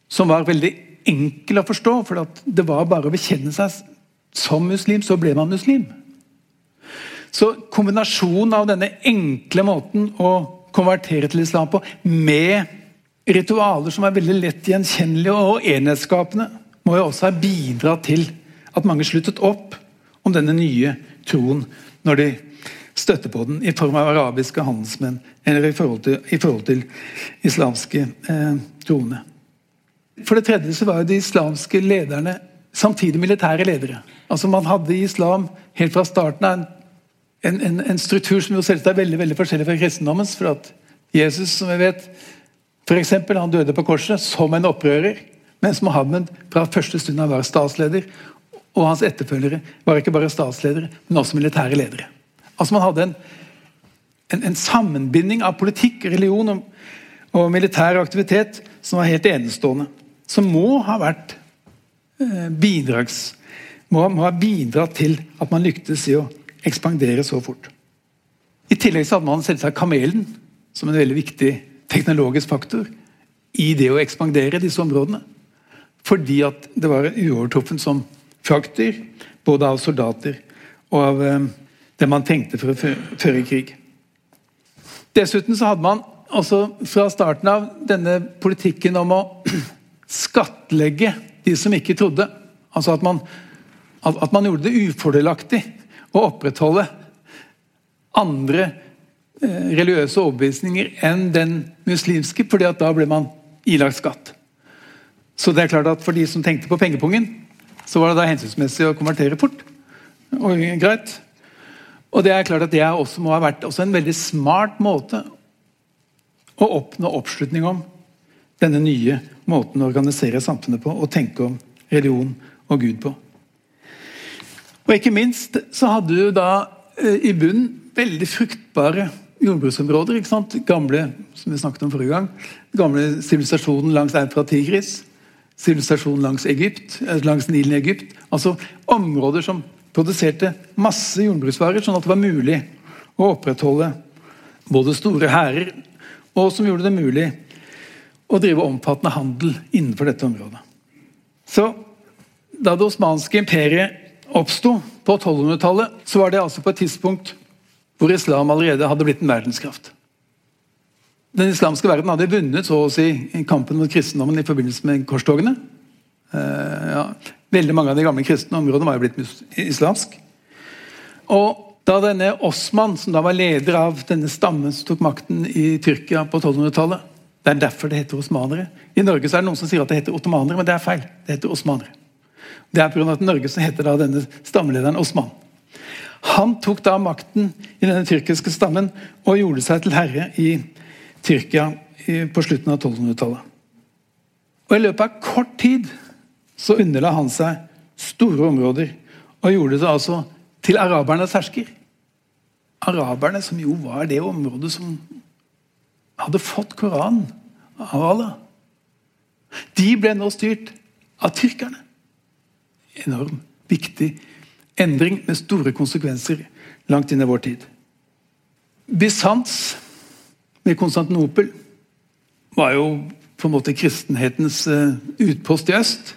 som var veldig enkel å forstå. For det var bare å bekjenne seg som muslim, så ble man muslim. Så kombinasjonen av denne enkle måten å konvertere til islam på, med ritualer som er veldig lett gjenkjennelige og enhetsskapende, må jo også ha bidratt til at mange sluttet opp om denne nye troen når de støtter på den i form av arabiske handelsmenn eller i forhold til, i forhold til islamske eh, troende. For det tredje så var jo de islamske lederne samtidig militære ledere. Altså Man hadde i islam helt fra starten av en en, en, struktur som jo selvsagt er veldig veldig forskjellig fra kristendommens. for at Jesus som vi vet, for eksempel, han døde på korset som en opprører. Mens Mohammed fra første stund av var statsleder. Og hans etterfølgere var ikke bare statsledere, men også militære ledere. Altså Man hadde en, en, en sammenbinding av politikk, religion og, og, militær aktivitet som var helt enestående. Som må ha vært eh, bidrags må, må ha bidratt til at man lyktes i å ekspandere så fort. I tillegg så hadde man selvsagt kamelen som en veldig viktig teknologisk faktor i det å ekspandere disse områdene. Fordi at det var uovertruffen som fraktdyr, både av soldater og av eh, det man tenkte for å føre krig. Dessuten så hadde man også fra starten av denne politikken om å skattlegge de som ikke trodde. Altså at man, at man gjorde det ufordelaktig å opprettholde andre eh, religiøse overbevisninger enn den muslimske, fordi at da ble man ilagt skatt. Så det er klart at For de som tenkte på pengepungen, så var det da hensynsmessig å konvertere fort. Og greit. Og det er klart at det også må ha vært en veldig smart måte å oppnå oppslutning om denne nye måten å organisere samfunnet på og tenke om religion og Gud på. Og ikke minst så hadde du da eh, i bunnen veldig fruktbare jordbruksområder. ikke sant? Gamle som vi snakket om forrige gang, gamle sivilisasjonen langs Eufrat Tigris. Sivilisasjonen langs eh, langs Nilen i Egypt. Altså områder som produserte masse jordbruksvarer, sånn at det var mulig å opprettholde både store hærer, og som gjorde det mulig å drive omfattende handel innenfor dette området. Så da det osmanske imperiet oppsto på 1200-tallet, så var det altså på et tidspunkt hvor islam allerede hadde blitt en verdenskraft. Den islamske verden hadde vunnet så å si, kampen mot kristendommen i forbindelse med korstogene. Uh, ja. Veldig mange av de gamle kristne områdene var jo blitt islamsk. Og Da denne Osman, som da var leder av denne stammen som tok makten i Tyrkia på 1200-tallet Det er derfor det heter osmanere. I Norge så er det noen som sier at det heter ottomanere, men det er feil. Det heter osmanere. Det er pga. at i Norge så heter da denne stammelederen Osman. Han tok da makten i denne tyrkiske stammen og gjorde seg til herre i Tyrkia på slutten av 1200-tallet. Og I løpet av kort tid så underla han seg store områder og gjorde det altså til arabernes hersker. Araberne, som jo var det området som hadde fått Koranen av Allah. De ble nå styrt av tyrkerne. Enorm viktig endring med store konsekvenser langt inn i vår tid. Bysants med Konstantinopel var jo på en måte kristenhetens eh, utpost i øst.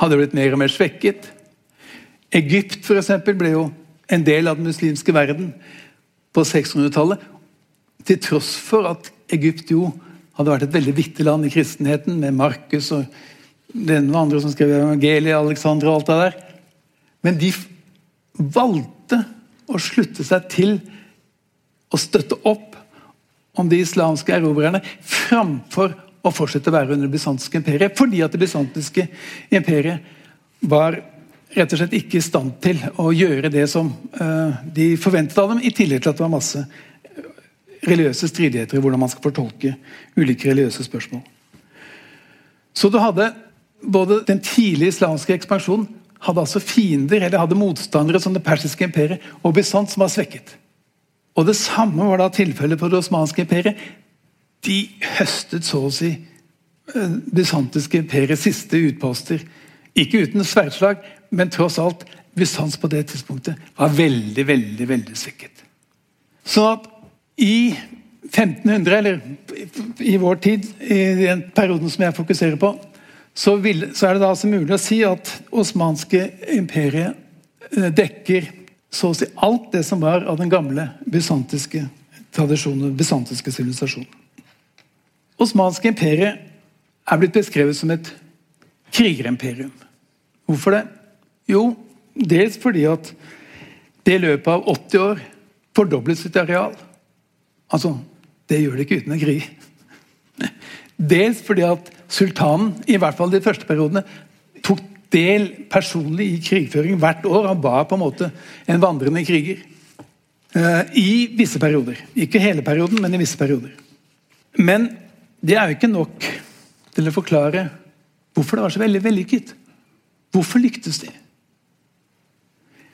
Hadde blitt mer og mer svekket. Egypt for eksempel, ble jo en del av den muslimske verden på 600-tallet. Til tross for at Egypt jo hadde vært et veldig viktig land i kristenheten, med Markus og den og andre som skrev evangeliet, Alexander og alt det der. Men de valgte å slutte seg til å støtte opp om de islamske erobrerne framfor å fortsette å være under det bysantiske imperiet. Fordi at det bysantiske imperiet var rett og slett ikke i stand til å gjøre det som uh, de forventet av dem, i tillegg til at det var masse religiøse stridigheter i hvordan man skal fortolke ulike religiøse spørsmål. Så du hadde både den tidlige islamske ekspansjonen hadde altså fiender eller hadde motstandere som det persiske imperiet og Bysant, som var svekket. Og Det samme var da tilfellet på det osmanske imperiet. De høstet så å si eh, bysantiske imperiets siste utposter. Ikke uten sverdslag, men tross alt Bysants på det tidspunktet var veldig, veldig veldig svekket. Så at i 1500, eller i vår tid, i den perioden som jeg fokuserer på, så, vil, så, er det da altså mulig å si at osmanske imperiet eh, dekker så å si alt det som var av den gamle bysantiske tradisjonen, bysantiske sivilisasjonen. Osmanske imperiet er blitt beskrevet som et krigerimperium. Hvorfor det? Jo, dels fordi at det i løpet av 80 år fordoblet sitt areal. Altså, det gjør det ikke uten en krig. Dels fordi at sultanen, i hvert fall de første periodene, tok del personlig i krigføring hvert år. Han var på en måte en vandrende kriger. Uh, I visse perioder. Ikke hele perioden, men i visse perioder. Men det er jo ikke nok til å forklare hvorfor det var så veldig vellykket. Hvorfor lyktes de?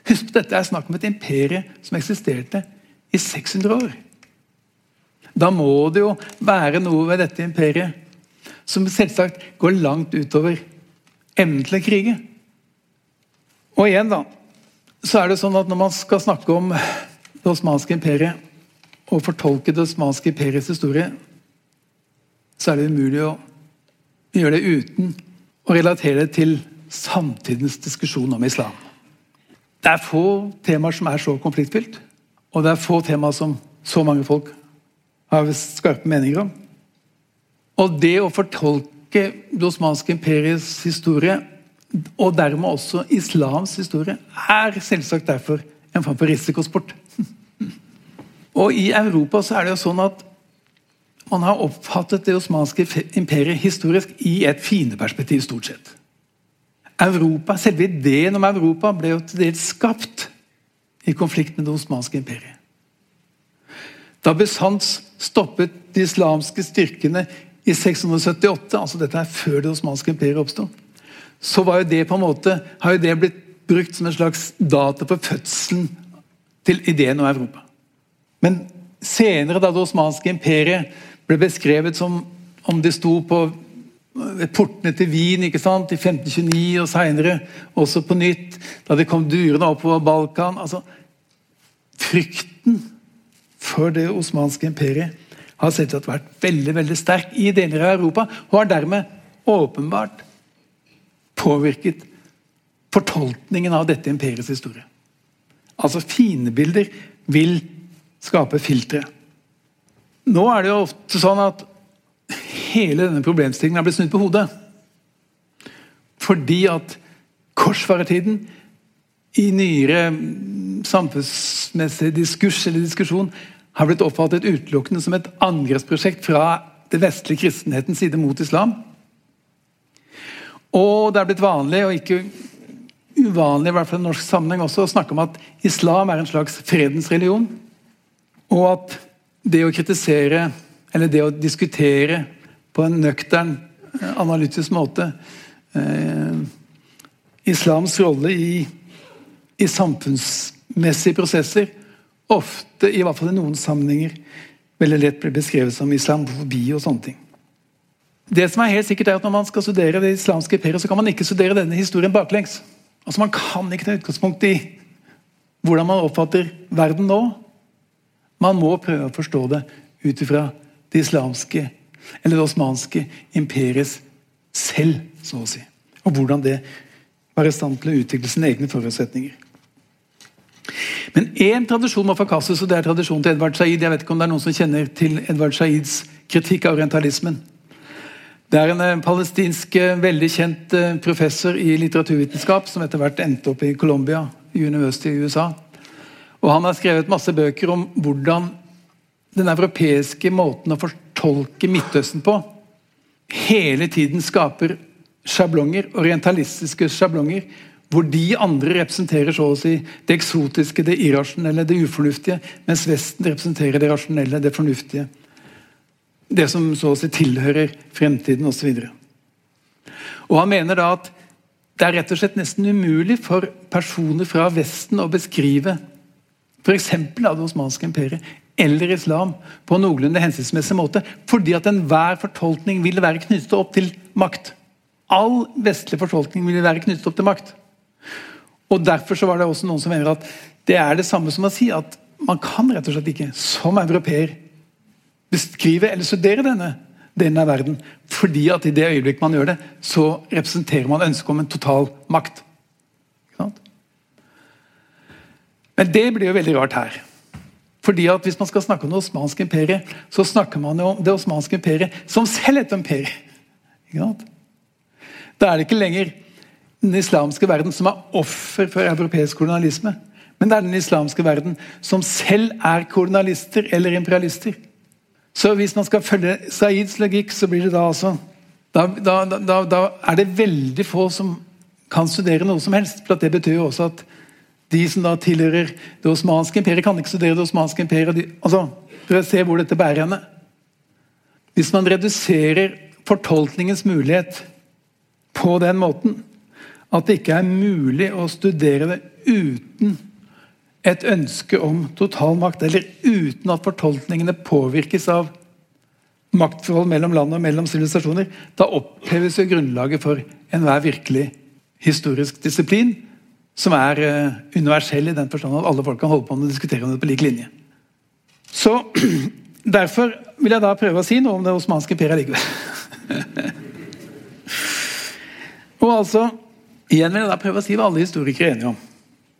Husk på dette er snakk om et imperie som eksisterte i 600 år. Da må det jo være noe ved dette imperiet som selvsagt går langt utover evnen til å krige. Og igjen, da, så er det sånn at når man skal snakke om det osmanske imperiet og fortolke det osmanske imperiets historie, så er det umulig å gjøre det uten å relatere det til samtidens diskusjon om islam. Det er få temaer som er så konfliktfylt, og det er få temaer som så mange folk har skarpe meninger om. Og det å fortolke det osmanske imperiets historie, og dermed også islams historie, er selvsagt derfor en form for risikosport. Og I Europa så er det jo sånn at man har oppfattet det osmanske imperiet historisk i et fiendeperspektiv, stort sett. Europa, Selve ideen om Europa ble jo til dels skapt i konflikt med det osmanske imperiet. Da Bysants stoppet de islamske styrkene i 678, altså dette er før det osmanske imperiet oppsto, så var jo det på en måte, har jo det blitt brukt som en slags data for fødselen til ideen om Europa. Men senere, da det osmanske imperiet ble beskrevet som om det sto på portene til Wien ikke sant, i 1529 og seinere også på nytt, da det kom durende oppover Balkan altså, Frykten for det osmanske imperiet har selvsagt vært veldig veldig sterk i deler av Europa, og har dermed åpenbart påvirket fortolkningen av dette imperiets historie. Altså Fiendebilder vil skape filtre. Nå er det jo ofte sånn at hele denne problemstillingen har blitt snudd på hodet. Fordi at korsfarertiden i nyere samfunnsmessig diskurs eller diskusjon har blitt oppfattet utelukkende som et angrepsprosjekt fra det vestlige kristenhetens side mot islam. Og det er blitt vanlig, og ikke uvanlig i hvert fall i norsk sammenheng også, å snakke om at islam er en slags fredens religion. Og at det å kritisere, eller det å diskutere på en nøktern, eh, analytisk måte eh, islams rolle i, i samfunnsmessige prosesser ofte, i hvert fall i noen sammenhenger, veldig lett blir beskrevet som islamofobi og sånne ting. Det som er helt sikkert er at Når man skal studere det islamske imperiet, så kan man ikke studere denne historien baklengs. Altså Man kan ikke ta utgangspunkt i hvordan man oppfatter verden nå. Man må prøve å forstå det ut ifra det islamske, eller det osmanske imperiets selv, så å si. Og hvordan det var i stand til å utvikle sine egne forutsetninger. Men én tradisjon må forkastes, og det er tradisjonen til Edvard Said. Jeg vet ikke om det er noen som kjenner til Edvard Saids kritikk av orientalismen. Det er en eh, palestinsk, eh, veldig kjent eh, professor i litteraturvitenskap som etter hvert endte opp i Columbia University i USA. Og Han har skrevet masse bøker om hvordan den europeiske måten å fortolke Midtøsten på hele tiden skaper sjablonger, orientalistiske sjablonger, hvor de andre representerer så å si det eksotiske, det irrasjonelle, det ufornuftige, mens Vesten representerer det rasjonelle, det fornuftige. Det som så å si tilhører fremtiden osv. Han mener da at det er rett og slett nesten umulig for personer fra Vesten å beskrive f.eks. av det osmanske imperiet eller islam på en noenlunde hensiktsmessig måte, fordi at enhver fortolkning vil være knyttet opp til makt. All vestlig fortolkning vil være knyttet opp til makt. Og Derfor så var det også noen som mener at det er det samme som å si at man kan rett og slett ikke, som europeer, beskrive eller studere denne delen av verden. Fordi at i det øyeblikk man gjør det, så representerer man ønsket om en total makt. Men det blir jo veldig rart her. Fordi at Hvis man skal snakke om det osmanske imperiet, så snakker man jo om det osmanske imperiet som selv et imperium. Da er det ikke lenger den islamske verden som er offer for europeisk kolonialisme. Men det er den islamske verden som selv er kolonialister eller imperialister. Så hvis man skal følge Saids logikk, så blir det da altså da, da, da, da, er det veldig få som kan studere noe som helst. For det betyr jo også at de som da tilhører det osmanske imperiet, kan ikke studere det osmanske imperiet. De, altså, Dere ser hvor dette bærer henne. Hvis man reduserer fortolkningens mulighet på den måten, at det ikke er mulig å studere det uten et ønske om total makt, eller uten at fortolkningene påvirkes av maktforhold mellom land og mellom sivilisasjoner, da oppheves jo grunnlaget for enhver virkelig historisk disiplin, som er uh, universell i den forstand at alle folk kan holde på med å diskutere om det på lik linje. Så Derfor vil jeg da prøve å si noe om det osmanske imperiet likevel. og altså Igjen vil jeg da prøve å si hva alle historikere er enige om.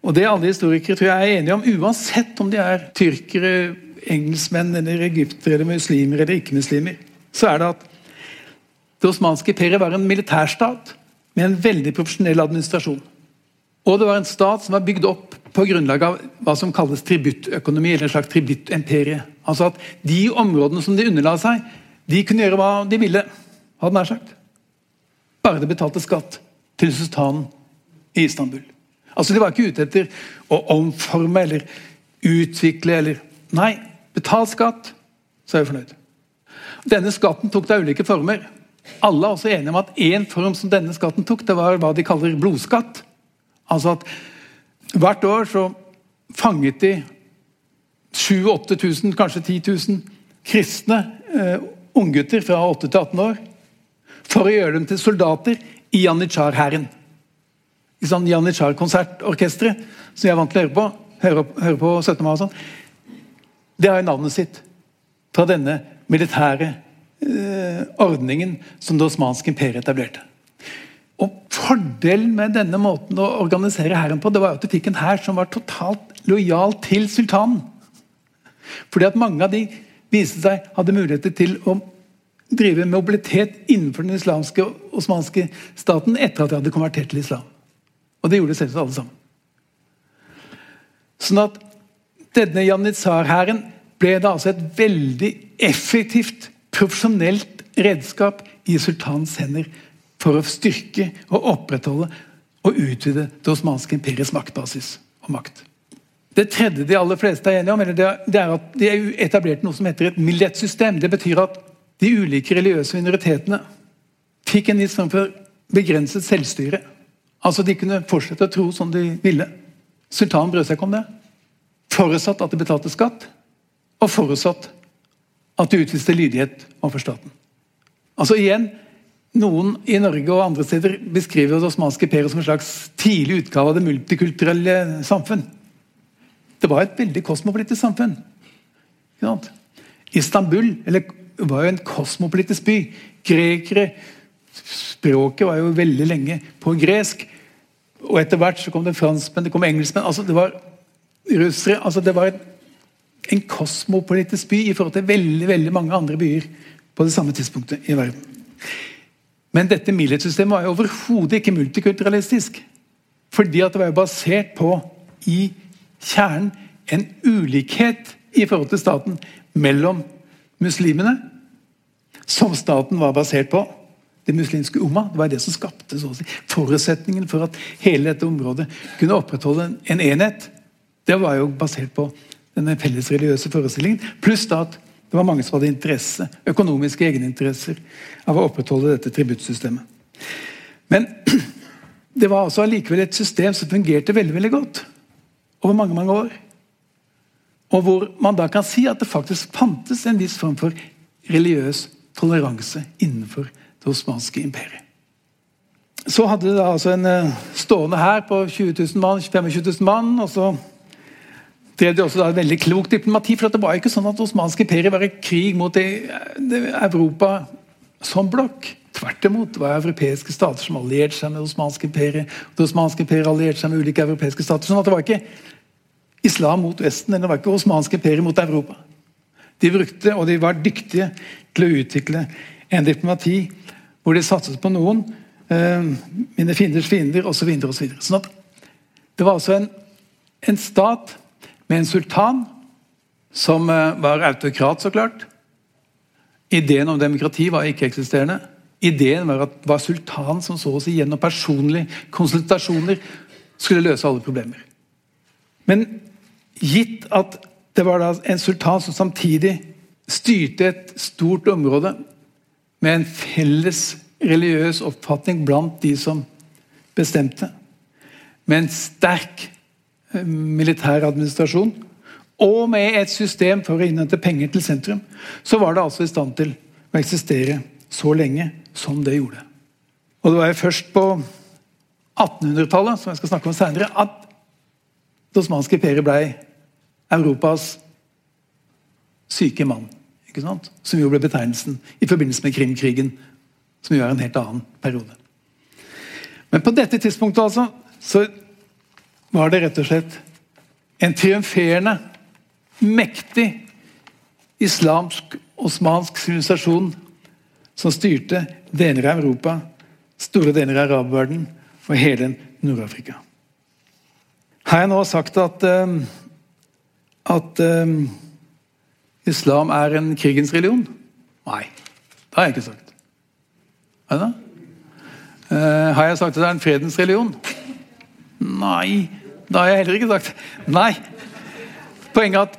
Og det alle historikere tror jeg er enige om, uansett om de er tyrkere, engelskmenn, eller egyptere, eller muslimer eller ikke-muslimer, så er det at det osmanske imperiet var en militærstat med en veldig profesjonell administrasjon. Og det var en stat som var bygd opp på grunnlag av hva som kalles tributtøkonomi, eller en slags tributtemperie. Altså at de områdene som de underla seg, de kunne gjøre hva de ville, hadde nær sagt. Bare de betalte skatt til sultanen i Istanbul. Altså, De var ikke ute etter å omforme eller utvikle eller Nei, betal skatt, så er vi fornøyd. Denne skatten tok da ulike former. Alle er også enige om at én form som denne skatten tok, det var hva de kaller blodskatt. Altså at hvert år så fanget de 7000-8000, kanskje 10 000 kristne eh, unggutter fra 8 til 18 år for å gjøre dem til soldater i Janitsjar-hæren. I sånn Janitsjar-konsertorkesteret, som jeg er vant til å høre på, høre, høre på 17. mai og sånn, det har jo navnet sitt fra denne militære eh, ordningen som det osmanske imperiet etablerte. Og Fordelen med denne måten å organisere hæren på, det var at du fikk en hær som var totalt lojal til sultanen. Fordi at mange av de viste seg hadde muligheter til å drive mobilitet innenfor den islamske osmanske staten etter at de hadde konvertert til islam. Og det gjorde selvsagt alle sammen. Sånn at denne janitsar-hæren ble da altså et veldig effektivt, profesjonelt redskap i sultanens hender for å styrke og opprettholde og utvide det osmanske imperiets maktbasis og makt. Det tredje de aller fleste er enige om, det er at de etablerte noe som heter et millettsystem. Det betyr at de ulike religiøse minoritetene fikk en viss form for begrenset selvstyre. Altså De kunne fortsette å tro som de ville. Sultanen brød seg ikke om det. Forutsatt at de betalte skatt, og forutsatt at de utviste lydighet overfor staten. Altså igjen, Noen i Norge og andre steder beskriver det osmanske imperiet som en slags tidlig utgave av det multikulturelle samfunn. Det var et veldig kosmopolitisk samfunn. Istanbul var jo en kosmopolitisk by. Grekere Språket var jo veldig lenge på gresk. Og etter hvert så kom det franskmenn, det kom engelskmenn altså Det var russere altså Det var en, en kosmopolitisk by i forhold til veldig, veldig mange andre byer på det samme tidspunktet i verden. Men dette Millet-systemet var jo overhodet ikke multikulturalistisk. Fordi at det var jo basert på, i kjernen, en ulikhet i forhold til staten mellom muslimene, som staten var basert på. Det muslimske umma det var det som skapte si, forutsetningen for at hele dette området kunne opprettholde en enhet. Det var jo basert på denne felles religiøse forestillingen. Pluss at det var mange som hadde interesse, økonomiske egeninteresser av å opprettholde dette tributtsystemet. Men det var altså allikevel et system som fungerte veldig veldig godt over mange mange år. Og hvor man da kan si at det faktisk fantes en viss form for religiøs toleranse innenfor det osmanske imperiet. Så hadde det da altså en eh, stående hær på 20 000 mann, 25 000 mann. og så drev de også da veldig klokt diplomati. for Det var ikke sånn at osmanske imperiet var i krig mot det, det Europa som blokk. Tvert imot. Var europeiske stater som allierte seg med osmanske imperiet. Det osmanske imperiet allierte seg med ulike europeiske stater. sånn at det var ikke islam mot Vesten, eller det var ikke osmanske imperiet mot Europa. De brukte, og de var dyktige til å utvikle en diplomati hvor de satset på noen, eh, mine fienders fiender osv. Sånn at det var altså en, en stat med en sultan som eh, var autokrat, så klart. Ideen om demokrati var ikke-eksisterende. Ideen var at det var sultanen som så oss igjennom personlige konsultasjoner skulle løse alle problemer. Men gitt at det var en sultan som samtidig styrte et stort område med en felles religiøs oppfatning blant de som bestemte, med en sterk militær administrasjon og med et system for å innhente penger til sentrum, så var det altså i stand til å eksistere så lenge som det gjorde. Og Det var jo først på 1800-tallet som jeg skal snakke om senere, at det osmanske imperiet ble Europas syke mann. ikke sant? Som jo ble betegnelsen i forbindelse med Krimkrigen, som jo er en helt annen periode. Men på dette tidspunktet altså, så var det rett og slett en triumferende, mektig islamsk, osmansk sivilisasjon som styrte deler av Europa, store deler av arabverdenen og hele Nord-Afrika. Har jeg nå sagt at, uh, at uh, islam er en krigens religion? Nei, det har jeg ikke sagt. Er det? Uh, har jeg sagt at det er en fredens religion? Nei, det har jeg heller ikke sagt. Nei. Poenget er at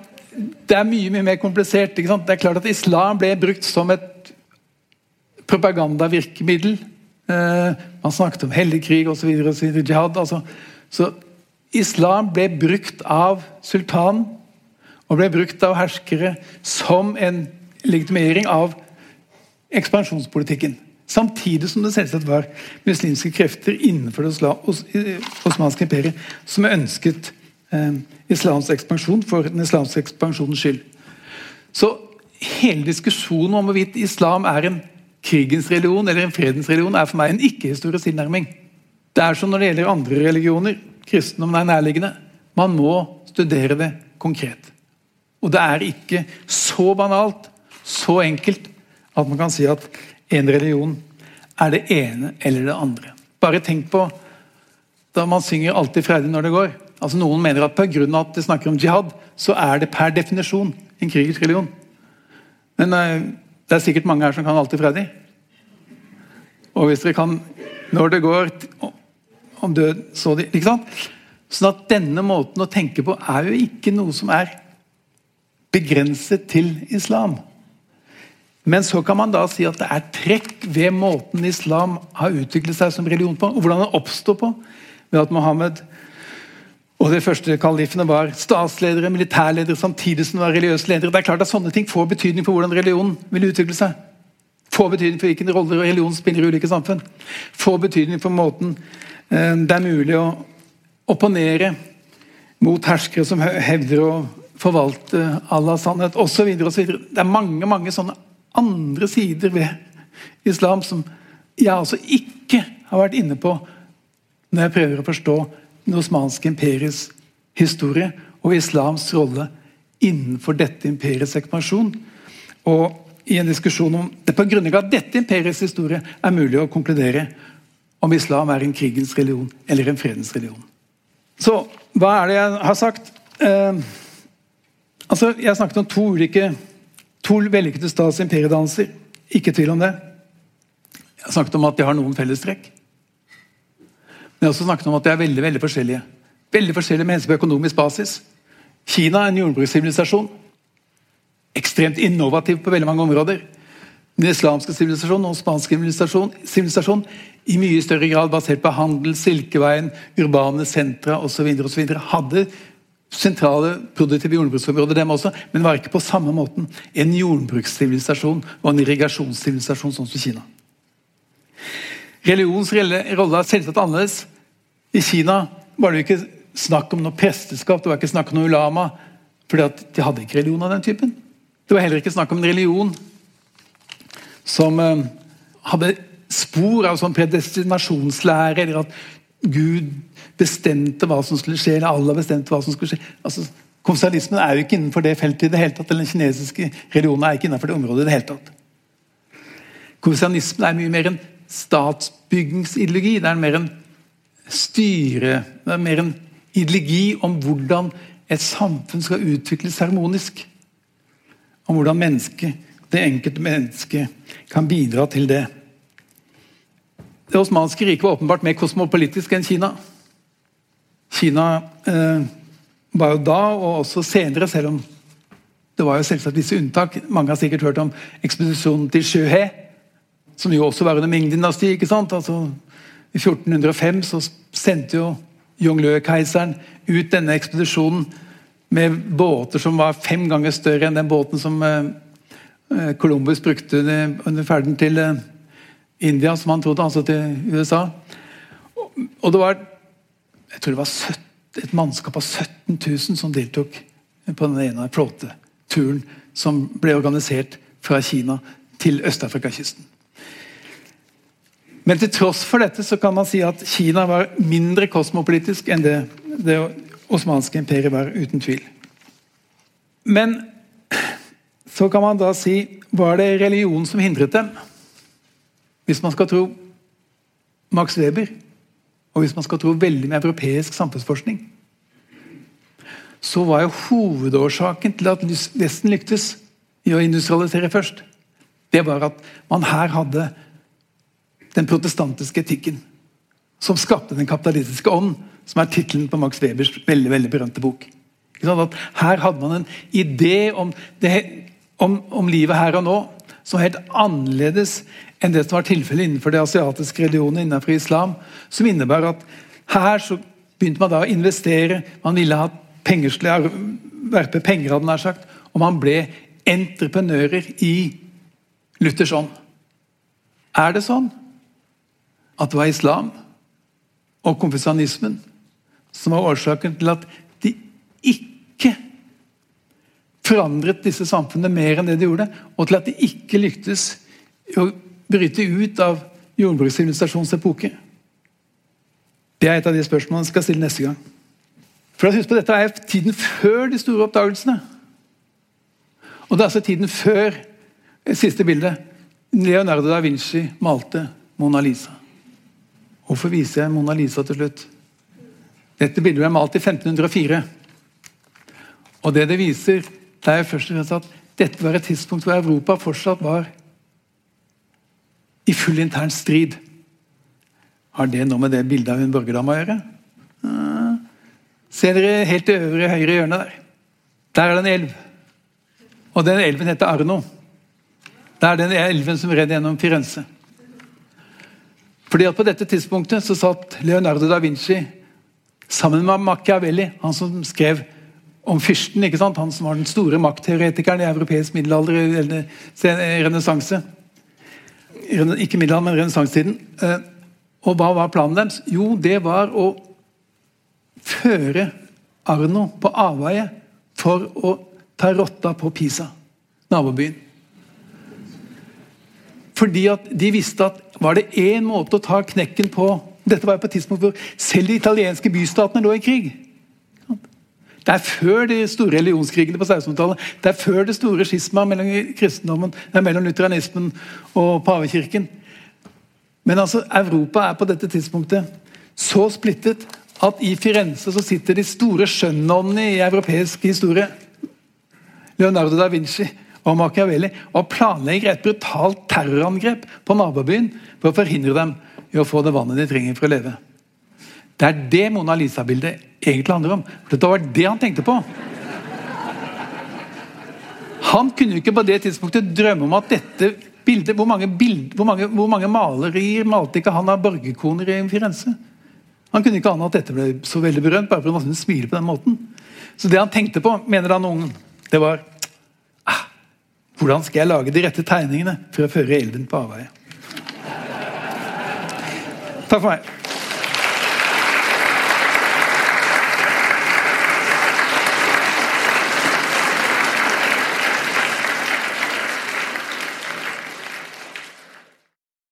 det er mye mye mer komplisert. Det er klart at Islam ble brukt som et propagandavirkemiddel. Eh, man snakket om hellig krig osv. Jihad. Altså. Så islam ble brukt av sultanen og ble brukt av herskere som en legitimering av ekspansjonspolitikken. Samtidig som det selvsagt var muslimske krefter innenfor det osmanske imperiet som ønsket eh, islams ekspansjon for den islamske ekspansjonens skyld. Så hele diskusjonen om hvorvidt islam er en krigens religion eller en fredens religion, er for meg en ikke-historisk tilnærming. Det er som når det gjelder andre religioner. Kristendommen er nærliggende. Man må studere det konkret. Og det er ikke så banalt, så enkelt, at man kan si at en religion er det ene eller det andre. Bare tenk på da man synger 'Alltid freidig når det går'. Altså Noen mener at pga. at det snakker om jihad, så er det per definisjon en krigersk religion. Men uh, det er sikkert mange her som kan 'Alltid freidig'. Og hvis dere kan når det går om død, så de Ikke sant? Sånn at denne måten å tenke på er jo ikke noe som er begrenset til islam. Men så kan man da si at det er trekk ved måten islam har utviklet seg som religion på, og hvordan den oppstår på. Ved at Mohammed og de første kalifene var statsledere, militærledere samtidig som de var religiøse ledere. Det er klart at Sånne ting får betydning for hvordan religionen vil utvikle seg. Får betydning for hvilken rolle religion spiller i ulike samfunn. Får betydning for måten eh, det er mulig å opponere mot herskere som hevder å forvalte Allahs sannhet osv. Det er mange mange sånne andre sider ved islam som jeg altså ikke har vært inne på når jeg prøver å forstå det osmanske imperiets historie og islams rolle innenfor dette imperiets ekspansjon. Og i en diskusjon om det på grunnlag av dette imperiets historie er mulig å konkludere om islam er en krigens religion eller en fredens religion. Så hva er det jeg har sagt? Eh, altså, Jeg snakket om to ulike to vellykkede og imperiedannelser. Ikke tvil om det. Jeg har snakket om at de har noen fellestrekk. Men jeg har også snakket om at de er veldig veldig forskjellige. Veldig forskjellige hensyn på økonomisk basis. Kina er en jordbrukssivilisasjon. Ekstremt innovativ på veldig mange områder. Den islamske sivilisasjonen og spansk sivilisasjon i mye større grad basert på handel, Silkeveien, urbane sentra osv. hadde sentrale produktive jordbruksområder, dem også, men var ikke på samme måten en jordbrukssivilisasjon og en irrigasjonssivilisasjon sånn som Kina. Religionens rolle er selvsagt annerledes. I Kina var det ikke snakk om noe presteskap, det var ikke snakk om noe ulama. fordi de hadde ikke religion av den typen. Det var heller ikke snakk om en religion som eh, hadde spor av sånn predestinasjonslære, eller at Gud bestemte hva som skulle skje, eller Allah bestemte hva som skulle skje. Altså, Konsernismen er jo ikke innenfor det feltet i det hele tatt, eller den kinesiske religionen er ikke innenfor det området i det hele tatt. Konsernismen er mye mer en statsbyggingsideologi. Det er mer en styre Det er mer en ideologi om hvordan et samfunn skal utvikles harmonisk. Om hvordan mennesket, det enkelte mennesket kan bidra til det. Det osmanske riket var åpenbart mer kosmopolitisk enn Kina. Kina eh, var jo da, og også senere, selv om det var jo selvsagt visse unntak Mange har sikkert hørt om ekspedisjonen til Sjøhe, som jo også var under Ming-dynastiet. ikke sant? Altså, I 1405 så sendte jo Yonglø-keiseren ut denne ekspedisjonen med båter som var fem ganger større enn den båten som eh, eh Columbus brukte under, under ferden til eh, India, som han trodde, altså til USA. Og, og det var jeg tror det var 17, et mannskap av 17 000 som deltok på den ene flåteturen som ble organisert fra Kina til Øst-Afrikakysten. Men til tross for dette så kan man si at Kina var mindre kosmopolitisk enn det det osmanske imperiet var, uten tvil. Men så kan man da si Var det religion som hindret dem? Hvis man skal tro Max Weber, og hvis man skal tro veldig med europeisk samfunnsforskning, så var jo hovedårsaken til at Vesten lyktes i å industrialisere først, det var at man her hadde den protestantiske etikken. Som skapte den kapitalistiske ånd, som er tittelen på Max Webers veldig veldig berømte bok. her hadde man en idé om, det, om, om livet her og nå som var helt annerledes enn det som var tilfellet innenfor det asiatiske religionen innenfor islam. Som innebar at her så begynte man da å investere. Man ville ha penger, verpe penger, hadde nær sagt. Og man ble entreprenører i Luthers ånd. Er det sånn at det var islam og konfesjonismen som var årsaken til at de ikke forandret disse samfunnene mer enn det de gjorde, og til at de ikke lyktes i å bryte ut av jordbrukssivilisasjonens epoke? Det er et av de spørsmålene jeg skal stille neste gang. For husk på, Dette er tiden før de store oppdagelsene. Og det er altså tiden før siste bildet. Leonardo da Vinci malte Mona Lisa. Hvorfor viser jeg Mona Lisa til slutt? Dette bildet ble malt i 1504. Og det det viser, det er først og fremst at dette var et tidspunkt hvor Europa fortsatt var i full intern strid. Har det noe med det bildet av en borgerdame å gjøre? Ser dere helt i øvre høyre hjørnet der? Der er det en elv. Og den elven heter Arno. Det er den elven som renner gjennom Firenze. Fordi at På dette tidspunktet så satt Leonardo da Vinci sammen med Machiavelli, han som skrev om fyrsten, ikke sant? han som var den store maktteoretikeren i europeisk middelalder eller renessanse. Ikke middelalderen, men renessansetiden. Eh, og hva var planen deres? Jo, det var å føre Arno på avveie for å ta rotta på Pisa, nabobyen. Fordi at de visste at var det én måte å ta knekken på Dette var jo på et tidspunkt hvor selv de italienske bystatene lå i krig. Det er før de store religionskrigene på 1600-tallet. Det er før det store skismaet mellom mellom lutheranismen og pavekirken. Men altså, Europa er på dette tidspunktet så splittet at i Firenze så sitter de store skjønnåndene i europeisk historie. Leonardo da Vinci og Machiavelli og planlegger et brutalt terrorangrep på nabobyen for å forhindre dem i å få det vannet de trenger for å leve. Det er det Mona Lisa-bildet egentlig handler om. For dette var det han tenkte på. Han kunne jo ikke på det tidspunktet drømme om at dette bildet Hvor mange, bild, hvor mange, hvor mange malerier malte ikke han av borgerkoner i Firenze? Han kunne ikke ane at dette ble så veldig berømt bare fordi han smile på den måten. Så det han tenkte på, mener han ungen, det var hvordan skal jeg lage de rette tegningene for å føre elven på avveie? Takk for meg.